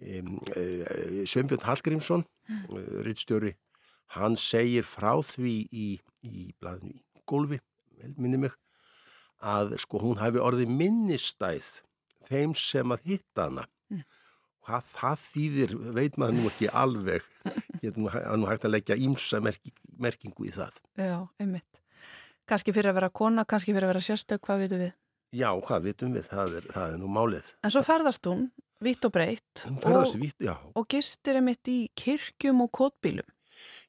Sveinbjörn Hallgrímsson mm. uh, rittstjóri hann segir frá því í, í blæðinu í gólfi minni mig að sko hún hafi orðið minnistæð þeim sem að hitta hana mm. hvað það þýðir veit maður nú ekki alveg að nú hægt að leggja ímsa merking, merkingu í það Já, einmitt Kanski fyrir að vera kona, kannski fyrir að vera sérstök, hvað vitum við? Já, hvað vitum við, það er, það er nú málið En svo ferðast hún, vitt og breytt og, og gistir einmitt í kirkjum og kótbílum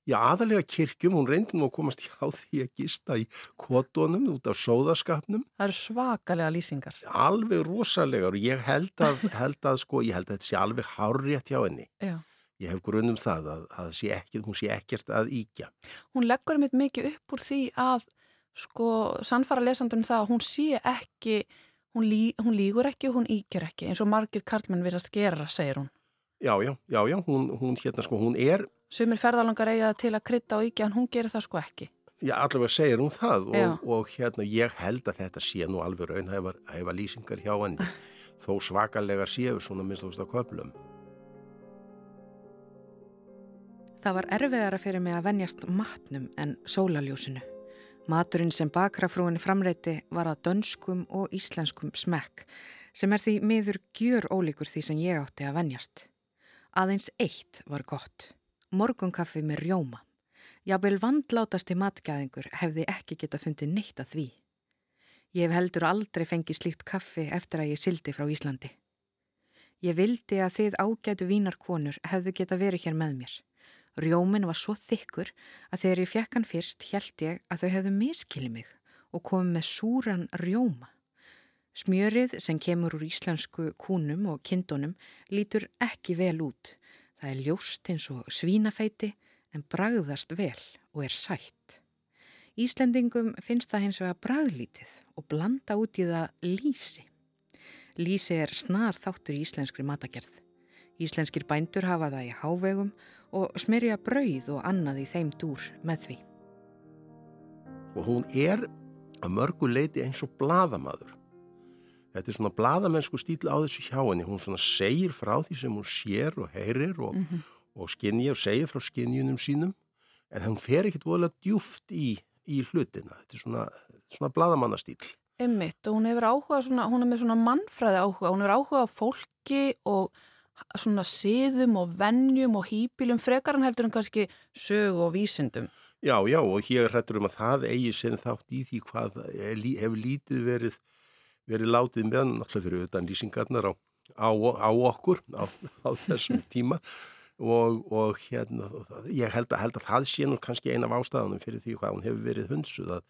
Já, aðalega kirkjum, hún reyndi nú að komast hjá því að gista í kvotunum út af sóðaskapnum. Það eru svakalega lýsingar. Alveg rosalegar og ég held að, <laughs> held að sko, ég held að þetta sé alveg hárrétt hjá henni. Já. Ég hef grunum það að, að sé ekki, hún sé ekkert að íkja. Hún leggur mitt mikið upp úr því að sko sannfara lesandunum það að hún sé ekki, hún, lí, hún lígur ekki og hún íkjur ekki eins og margir karlmenn virðast gera, segir hún. Já, já, já, já, hún, hún hérna sko, hún er Sumir ferðalangar eiga til að krytta og íkja en hún gerir það sko ekki. Já, allavega segir hún það og, og hérna ég held að þetta sé nú alveg raun að hefa lýsingar hjá henni <laughs> þó svakalega séu svona minnst ást á köplum. Það var erfiðara fyrir mig að venjast matnum en sólaljósinu. Maturinn sem bakrafrúinni framreiti var að dönskum og íslenskum smekk sem er því miður gjör ólíkur því sem ég átti að venjast. Aðeins eitt var gott morgunkaffi með rjóma. Jábel vandlátasti matgæðingur hefði ekki geta fundið neitt að því. Ég hef heldur aldrei fengið slíkt kaffi eftir að ég sildi frá Íslandi. Ég vildi að þið ágætu vínarkonur hefðu geta verið hér með mér. Rjómin var svo þykkur að þegar ég fjekk hann fyrst held ég að þau hefðu miskilið mig og komið með súran rjóma. Smjörið sem kemur úr íslensku kúnum og kindunum lítur ekki vel út Það er ljóst eins og svínafeiti en bragðast vel og er sætt. Íslendingum finnst það hins vega bragðlítið og blanda út í það lísi. Lísi er snar þáttur í íslenskri matagerð. Íslenskir bændur hafa það í hávegum og smyrja brauð og annað í þeim dúr með því. Og hún er að mörgu leiti eins og bladamadur. Þetta er svona bladamennsku stíl á þessu hjá henni. Hún svona segir frá því sem hún sér og heyrir og, mm -hmm. og skinnja og segir frá skinnjunum sínum en hún fer ekkit voðalega djúft í, í hlutina. Þetta er svona, svona bladamannastýl. Emmitt og hún hefur áhuga, svona, hún er með svona mannfræði áhuga. Hún hefur áhuga á fólki og svona siðum og vennjum og hýpilum frekar hann heldur en kannski sög og vísindum. Já, já og hér hrettur um að það eigi sinn þátt í því hvað hefur lítið verið verið látið með náttúrulega fyrir utan lýsingarnar á, á, á okkur á, á þessum <laughs> tíma og, og hérna ég held að, held að það sé nú kannski eina af ástæðanum fyrir því hvað hún hefur verið hundsuð að,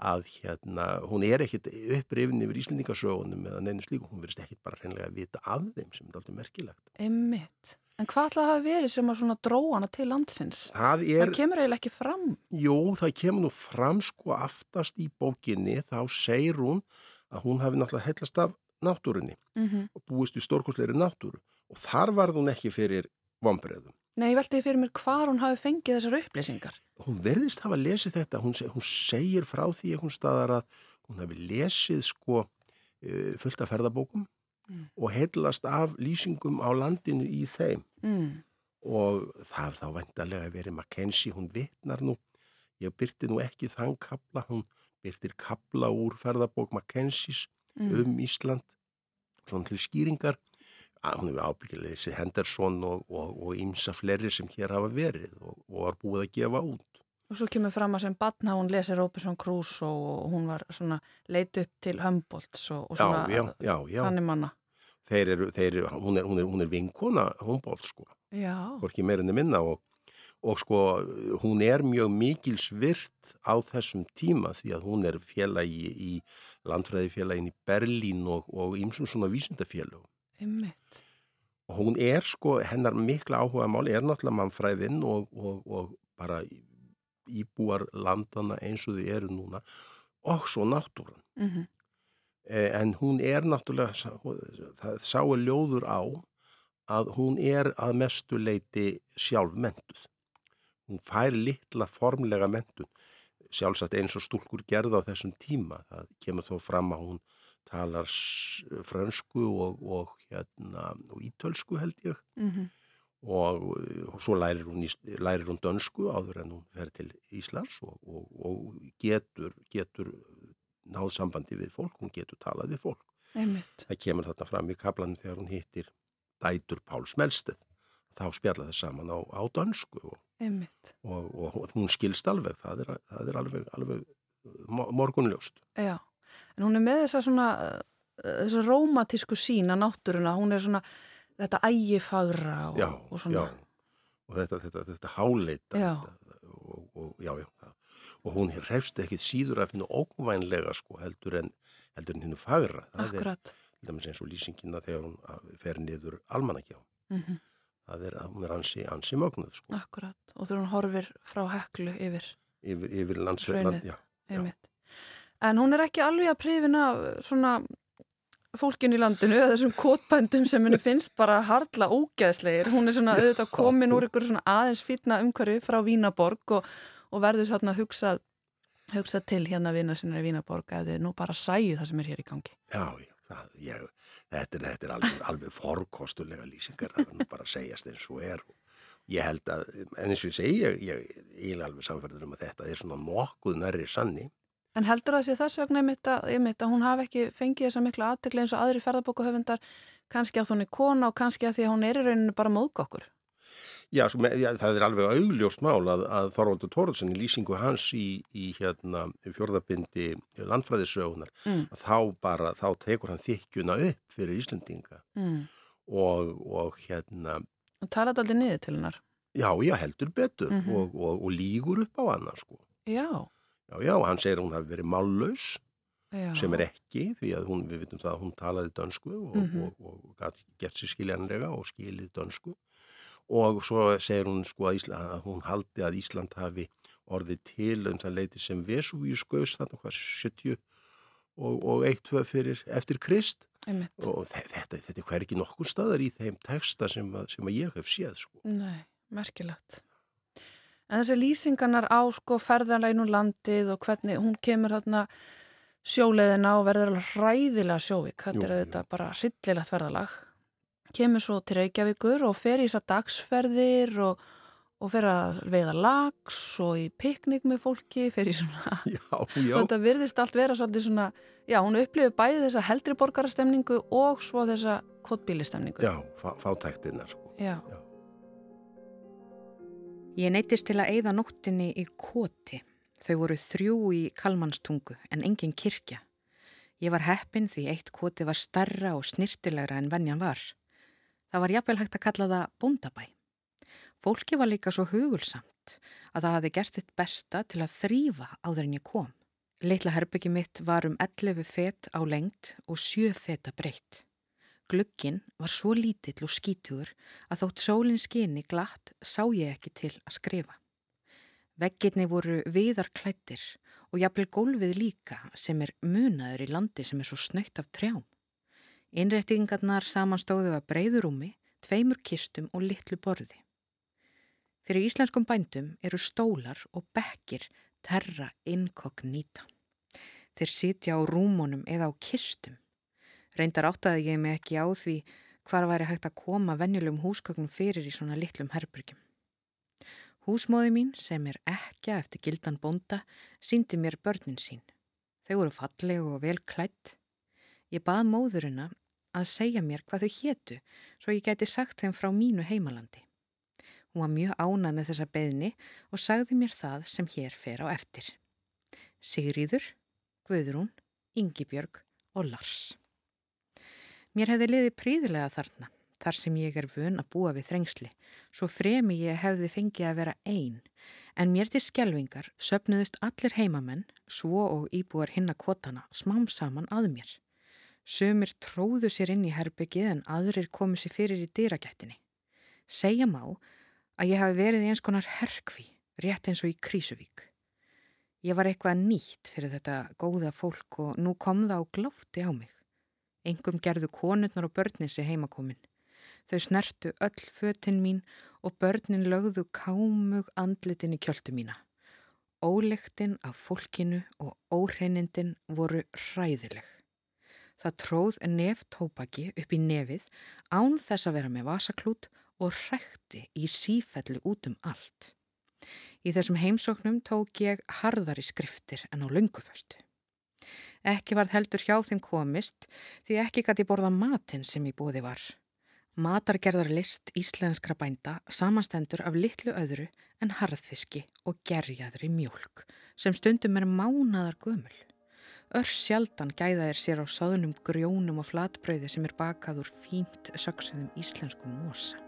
að hérna hún er ekkit upprifin yfir Íslandingasögunum eða neina slíku, hún verist ekkit bara hreinlega að vita af þeim sem er alltaf merkilegt. Emmitt. En hvað ætlaði að hafa verið sem að svona dróana til landsins? Það, er, það kemur eiginlega ekki fram. Jú, það kemur nú fram sko aftast í bókinni, þá segir hún að hún hafi náttúrulega heillast af náttúrunni mm -hmm. og búist í stórkostleiri náttúru og þar var hún ekki fyrir vonbreðum. Nei, ég veldi fyrir mér hvar hún hafi fengið þessar upplýsingar. Hún verðist hafa lesið þetta, hún, hún segir frá því einhvern staðar að hún hafi lesið sko uh, fullt af ferðabókum mm. og heillast af lýsingum á landinu í þeim mm. og það er þá vendarlega verið Mackenzie, hún vitnar nú, ég byrti nú ekki þann kapla, hún byrtir kabla úr ferðabók Mackenzie's mm. um Ísland svona til skýringar hún hefur ábyggilega þessi Henderson og ímsa fleiri sem hér hafa verið og, og var búið að gefa út Og svo kemur fram að sem batna hún lesi Robinson Crusoe og hún var svona leit upp til Humboldts og, og svona já, já, já. þannig manna. Þeir eru, þeir eru, hún er, hún er, hún er vinkona Humboldt sko, Já, hvorki meirinni minna og, og sko hún er mjög mikilsvirt á þessum tíma því að hún er félagi í landfræðifélagin í Berlín og, ýmsum svona vísindafélög. Og hún er sko, hennar mikla áhuga máli er náttúrulega mannfræðin og, og, og bara íbúar landana eins og þau eru núna og svo náttúran. Mm Eh, En hún er náttúrulega, það sá er ljóður á að hún er að mestu leiti sjálf mentuð. Hún fær litla formlega mentun, sjálfsagt eins og stúlkur gerða á þessum tíma. Það kemur þó fram að hún talar frönsku og, og, hérna, og ítölsku held ég -hmm. og, og svo lærir hún, lærir hún dönsku áður en hún fer til Íslands og, og, og getur, getur náð sambandi við fólk, hún getur talað við fólk. Einmitt. Það kemur þarna fram í kaplanum þegar hún hittir dætur Pál Smelsteð. Þá spjalla það saman á, á dönsku og, Einmitt. og, og hún skilst alveg, það er, það er alveg, alveg mo- morgunljóst. Já. En hún er með þessa svona, uh, þessa rómatísku sína náttúruna. Hún er svona þetta ægifagra og, og svona. já. Og þetta, þetta, þetta háleita. Þetta, og, og, já, já. Og hún hrefst ekkit síður að finna ókvænlega sko heldur en, heldur en hennu fagra. Það er Akkurat. til dæmis eins og lýsingina þegar hún fer niður almanakjá. Mm Það er að hún er ansi, ansi mögnuð sko. Akkurat. Og þegar hún horfir frá heklu yfir. Yfir, yfir landsverðland. En hún er ekki alveg að prifina svona fólkin í landinu eða þessum kotbændum sem henni finnst bara harla ógeðslegir. Hún er svona auðvitað komin úr ykkur svona aðeins fýtna umhverfi frá Vínaborg og, og verður svona hugsað hugsað til hérna vina sinna í Vínaborg að þið nú bara sæju það sem er hér í gangi. Já, já, það, ég, þetta er, þetta er alveg, alveg forkostulega lýsingar, það er nú bara að segjast eins og er. Ég held að, en eins og ég segi, ég er alveg samfærður um að þetta er svona nokkuð nærri sanni. En heldur það sé þess vegna einmitt að, einmitt að hún hafi ekki fengið þessa mikla aðtekli eins og aðri ferðabókuhöfundar kannski að hún er kona og kannski að því að hún er í rauninu bara móðg okkur. Já, með, já, það er alveg augljóst mál að, að Þorvaldur Tóruðsson í lýsingu hans í, í hérna, fjórðabindi landfræðisögunar, Mm. að þá bara, þá tekur hann þykjuna upp fyrir Íslendinga Mm. og, og hérna, Og talaði aldrei niður til hennar. já, já, heldur betur Mhm. og, og, og lígur upp á hana, sko. Já. Já, já, hann segir að hún hafi verið mállaus sem er ekki, því að hún, við vitum það að hún talaði dönsku og, Mhm. og, og, og gat, gett sér skiljanlega og skilið dönsku og svo segir hún sko að, Ísland, að hún haldi að Ísland hafi orðið til um það leiti sem Vesúvíus gaus þarna hvað 70 og, og eitt tvö fyrir eftir Krist Einmitt. og þe- þetta, þetta er hvergi nokkur staðar í þeim texta sem, að, sem að ég hef séð sko. Nei, merkilegt. En þessi lýsingarnar á sko ferðarleginu landið og hvernig hún kemur þarna sjóleiðina og verður hræðilega sjóvik. Þetta er auðvitað bara hryllilegt ferðalag. Kemur svo til Reykjavíkur og fer í þessar dagsferðir og, og fer að veiða lags og í piknik með fólki, fer í svona... <laughs> Já, já, Og þetta virðist allt vera svolítið svona, já, hún upplifir bæði þessa heldri borgarastemningu og svo þessa kotbílistemningu. já, fá, fátæktina sko. Já. Ég neytist til að eigða nóttinni í koti. Þau voru þrjú í Kalmanstungu en engin kirkja. Ég var heppin því eitt koti var starra og snirtilegra en venjan var. Það var jafnvel hægt að kalla það bóndabæ. Fólki var líka svo hugulsamt að það hafi gert sitt besta til að þrýfa áður en ég kom. Litla herbyggi mitt var um 11 fet á lengt og 7 feta breytt. Glugginn var svo lítill og skítugur að þótt sólinn skini glatt sá ég ekki til að skrifa. Veggirni voru viðarklættir og jafnvel gólfið líka sem er munaður í landi sem er svo snöytt af trjám. Innrættingarnar samanstóðu að breyðurúmi, tveimur kistum og litlu borði. Fyrir íslenskum bændum eru stólar og bekkir terra inkognita. Þeir sitja á rúmunum eða á kistum. Reyndar áttaði ég mig ekki á því hvar væri hægt að koma venjulegum húsgögnum fyrir í svona litlum herbyrgjum. Húsmóði mín sem er ekki eftir gildan bonda síndi mér börnin sín. Þau voru falleg og vel klætt. Ég bað móðurina að segja mér hvað þau hétu svo ég gæti sagt þeim frá mínu heimalandi. Hún var mjög ánað með þessa beðni og sagði mér það sem hér fer á eftir. Sigriður, Guðrún, Yngibjörg og Lars. Mér hefði liðið príðilega þarna, þar sem ég er vön að búa við þrengsli, svo fremi ég hefði fengið að vera einn, en mér til skjelvingar söpnuðust allir heimamenn, svo og íbúar hinna kvotana, smám saman að mér. Sumir tróðu sér inn í herbyggið en aðrir komu sér fyrir í dýragættinni. Segja má að ég hafi verið eins konar herkvi, rétt eins og í Krísuvík. Ég var eitthvað nýtt fyrir þetta góða fólk og nú kom það á glófti á mig. Engum gerðu konurnar og börnin sér heimakomin. Þau snertu öll fötinn mín og börnin lögðu kámug andlitin í kjöldu mína. Ólektinn af fólkinu og óhreinindin voru hræðileg. Það tróð nef tópaki upp í nefið án þess að vera með vasaklút og hrekti í sífellu út um allt. Í þessum heimsóknum tók ég harðari skriftir en á lunguföstu. Ekki var heldur hjá þeim komist því ekki gæti borða matin sem í búði var. Matargerðar list íslenskra bænda samastendur af litlu öðru en harðfiski og gerjaðri mjölk sem stundum er mánadar gömul. Ör sjaldan gæða er sér á sáðunum grjónum og flatbröði sem er bakað úr fínt söksuðum íslenskum mosa.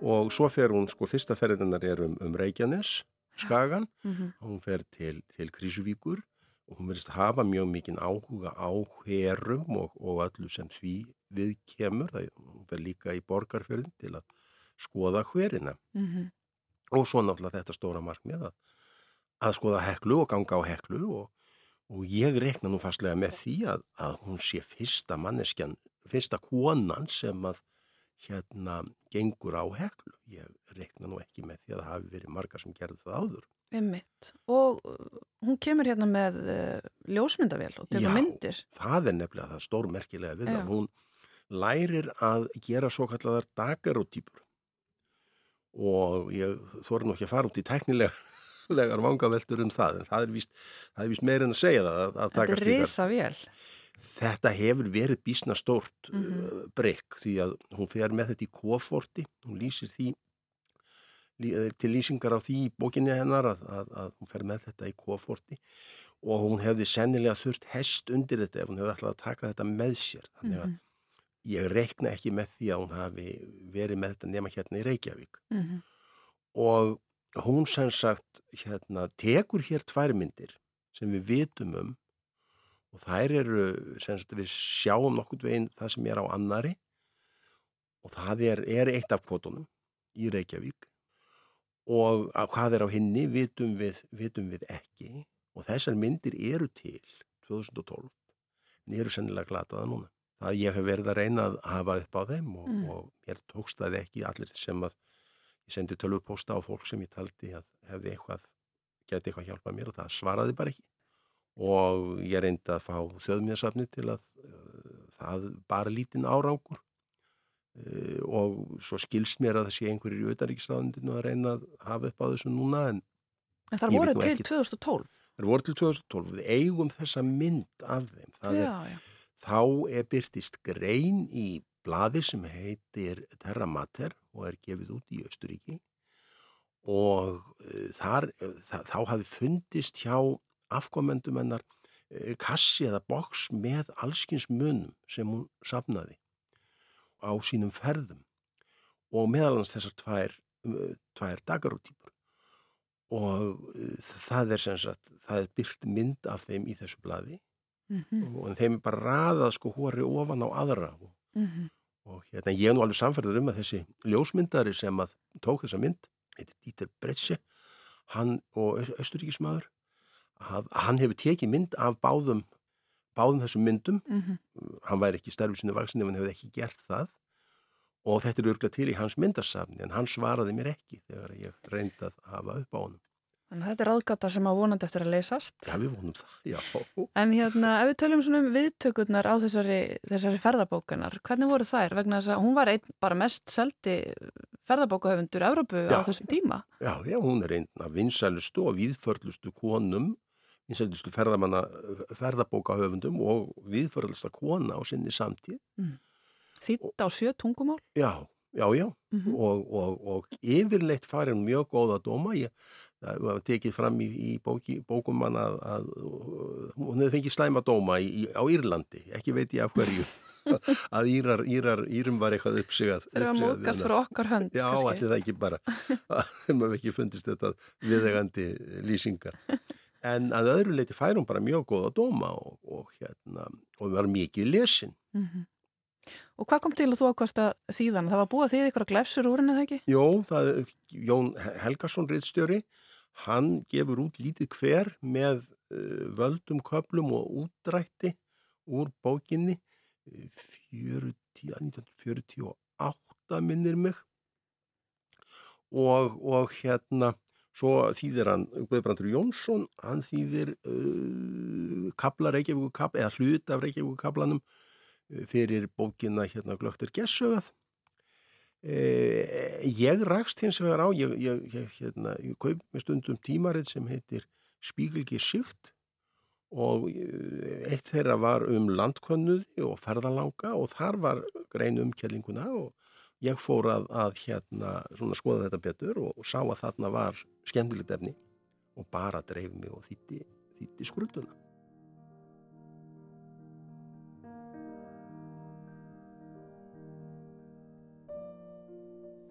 Og svo fer hún, sko, fyrsta ferðinar er um, um Reykjanes, Skagan, mm -hmm. hún fer til, til Krísuvíkur og hún verðist hafa mjög mikinn áhuga á herum og, og allu sem því við kemur, það er líka í borgarfjörðin til að skoða hverina. Mm -hmm. Og svo náttúrulega þetta stóra markmið að, að skoða heklu og ganga á heklu og og ég rekna nú fastlega með því að, að hún sé fyrsta manneskjan, fyrsta konan sem að hérna gengur á heklu. Ég rekna nú ekki með því að það hafi verið margar sem gerði það áður. Emmitt. Og uh, hún kemur hérna með uh, ljósmyndavél og tegur myndir. Já, það er nefnilega það stórmerkilega við það. Hún lærir að gera svo kalladar dagarótýpur og ég þóri nú ekki að fara út í teknilega legar vangaveltur um það en það er vist, vist meirinn að segja það að, að Þetta er reysa vel Þetta hefur verið bísna stórt mm -hmm. uh, breyk því að hún fer með þetta í koforti, hún lýsir því til lýsingar á því í bókinni hennar að, að, að hún fer með þetta í koforti og hún hefði sennilega þurft hest undir þetta ef hún hefði alltaf að taka þetta með sér þannig að mm -hmm. ég reikna ekki með því að hún hafi verið með þetta nema hérna í Reykjavík mm -hmm. og hún sem sagt hérna, tekur hér tvær myndir sem við vitum um og þær eru, sem sagt við sjáum nokkurt veginn það sem er á annari og það er, er eitt af kvotunum í Reykjavík og hvað er á hinni vitum við, vitum við ekki og þessar myndir eru til 2012 en eru sennilega glataða núna það ég hef verið að reyna að hafa upp á þeim og, mm. og mér tókst það ekki allir sem að Ég sendi tölvupósta á fólk sem ég taldi að hefði eitthvað, geti eitthvað hjálpað mér og það svaraði bara ekki. Og ég reyndi að fá þjóðmjöðsafni til að uh, það bara lítinn árangur og svo skilst mér að það sé einhverjir í auðaríkisræðundinu að reyna að hafa upp á þessu núna en En það voru til 2012? Það voru til 2012. Við eigum þessa mynd af þeim. Já, er, já. Þá er byrtist grein í bladi sem heitir Terra Mater og er gefið út í Östuríki og uh, þar, uh, þá hafi fundist hjá afkomendum hennar uh, kassi eða boks með allskins munum sem hún sapnaði á sínum ferðum og meðalans þessar tvær, tvær dagarótýpur og það er sem sagt, það er byrkt mynd af þeim í þessu bladi mm -hmm. og þeim er bara raðað sko hóri ofan á aðra og, mm -hmm og hérna ég er nú alveg samferður um að þessi ljósmyndari sem að tók þessa mynd heitir Dieter Bretsche hann og Östuríkismadur að hann hefur tekið mynd af báðum báðum þessum myndum mm -hmm. hann væri ekki starfið sinu vaksin ef hann hefði ekki gert það og þetta er örgla til í hans myndasafni en hann svaraði mér ekki þegar ég reyndi að hafa upp á honum Þannig að þetta er aðgata sem að vonandi eftir að leysast. Já, við vonum það, já. En hérna, ef við töljum svona um viðtökurnar á þessari, þessari ferðabókanar, hvernig voru þær? Vegna þess að hún var einn bara mest seldi ferðabókahöfundur Európu á þessum tíma. Já, já, hún er einn af vinsælustu og viðförlustu konum, vinsælustu ferðabókahöfundum og viðförlusta kona á sinni samtíð. Mm. Þýtt á sjö tungumál? Já, Já, já, mm -hmm. og, og, og yfirleitt farin mjög góða dóma. Ég, það var tekið fram í, í bóki, bókum mann að, að hún hefði fengið slæma dóma í, á Írlandi, ekki veit ég af hverju. <laughs> að Írar, Írar, Írum var eitthvað uppsigað. Það er að mókast fyrir okkar hönd. Já, allir það ekki bara. <laughs> Það hefur ekki fundist þetta viðegandi lýsingar. En að öðru leiti færum bara mjög góða dóma og, og hérna, og var mikið lesin. Mm -hmm. Og hvað kom til að þú ákvæmst að þýðan? Það var búið að þýða ykkur að glefsur úr henni, eða ekki? Jó, það er Jón Helgarsson rittstjóri. Hann gefur út lítið hver með uh, völdum köplum og útrætti úr bókinni 40, 1948 minnir mig og, og hérna svo þýðir hann Guðbrandur Jónsson, hann þýðir uh, kabla Reykjavíku kabla eða hlut af Reykjavíku kablanum fyrir bókina hérna Glöktur Gessögað eh, ég rakst hins vegar á ég, ég, ég, hérna, ég kaup með stundum tímarið sem heitir Spíkilgi Sykt og eh, eitt þeirra var um landkönnuði og ferðalanga og þar var grein um kjellinguna og ég fór að, að hérna skoða þetta betur og, og sá að þarna var skemmtilegt efni og bara dreif mig og þýtti, þýtti skrölduna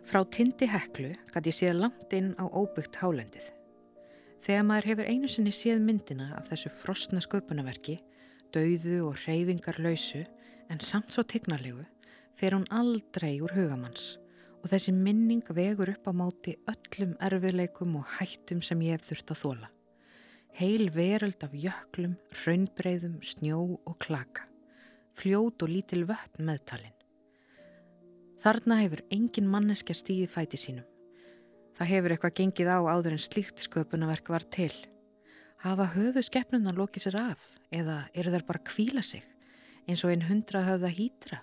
Frá tindi heklu gæti ég séð langt inn á óbyggt hálendið. Þegar maður hefur einu sinni séð myndina af þessu frostna sköpunarverki, dauðu og reyfingar lausu, en samt svo tignarlegu, fer hún aldrei úr hugamanns og þessi minning vegur upp á máti öllum erfileikum og hættum sem ég hef þurft að þóla. Heil veröld af jöklum, raunbreyðum, snjó og klaka, fljót og lítil vötn meðtalinn. Þarna hefur engin manneskja stíði fæti sínum. Það hefur eitthvað gengið á áður en slíkt sköpunarverk var til. Hafa höfu skeppnuna lokið sér af eða eru þær bara kvíla sig eins og einn hundra höfða hýtra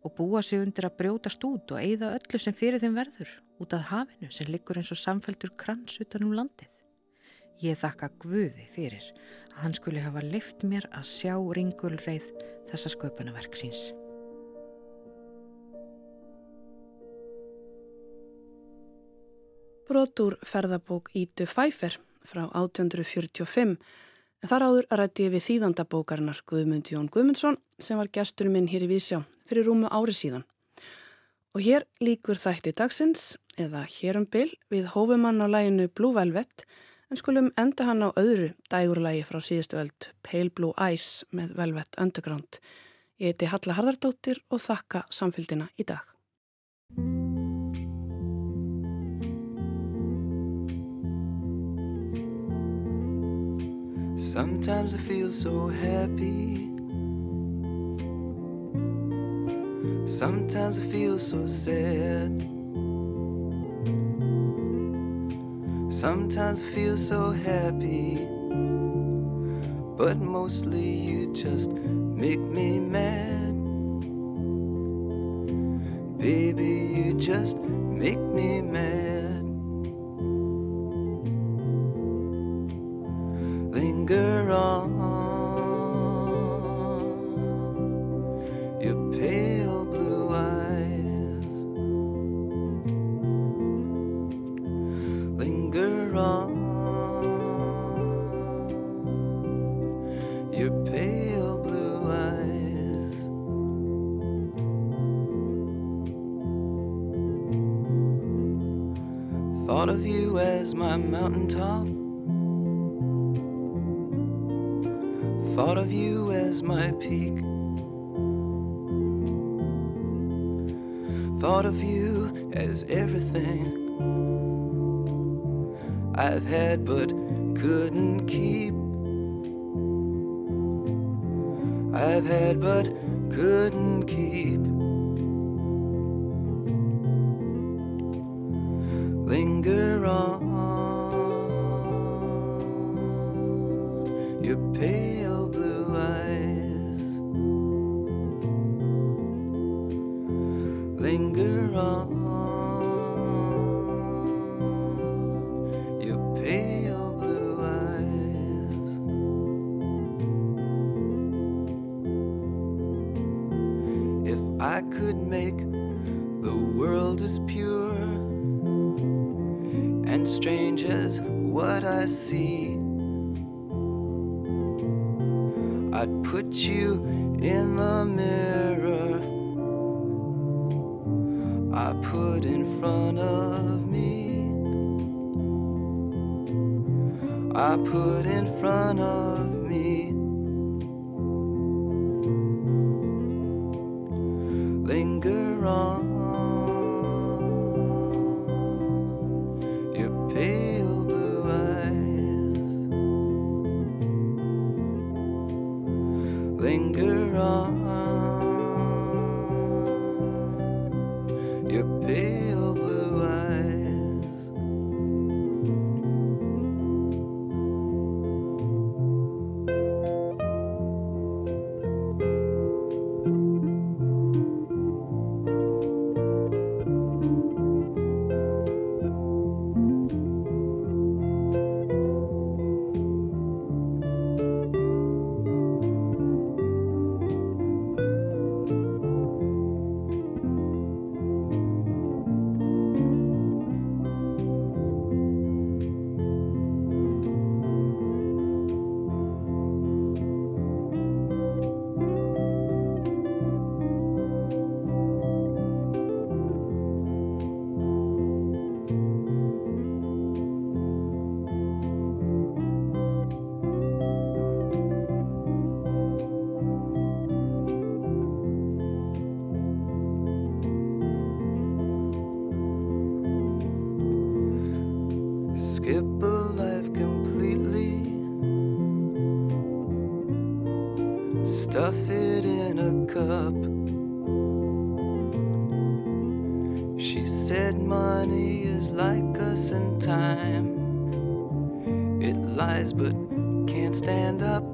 og búa sig undir að brjótast út og eigða öllu sem fyrir þeim verður út af hafinu sem liggur eins og samfæltur krans utanum landið. Ég þakka Guði fyrir að hann skuli hafa lift mér að sjá ringulreið þessa sköpunarverk síns. brotur ferðabók Ítu Fæfer frá 1845 en þar áður rætti ég við þýðandabókarinnar Guðmund Jón Guðmundsson sem var gesturinn minn hér í Vísjá fyrir rúmu ári síðan. Og hér líkur þætti dagsins eða hér um byll við hófumann á læginu Blue Velvet en skulum enda hann á öðru dægurlægi frá síðustu öld Pale Blue Eyes með Velvet Underground. Ég heiti Halla Harðardóttir og þakka samfélgina í dag. Sometimes I feel so happy. Sometimes I feel so sad. Sometimes I feel so happy. But mostly you just make me mad. Baby, you just make me mad. And strange as what I see. I'd put you in the mirror I put in front of me. I put in front of Stuff it in a cup. She said money is like us in time. It lies but can't stand up.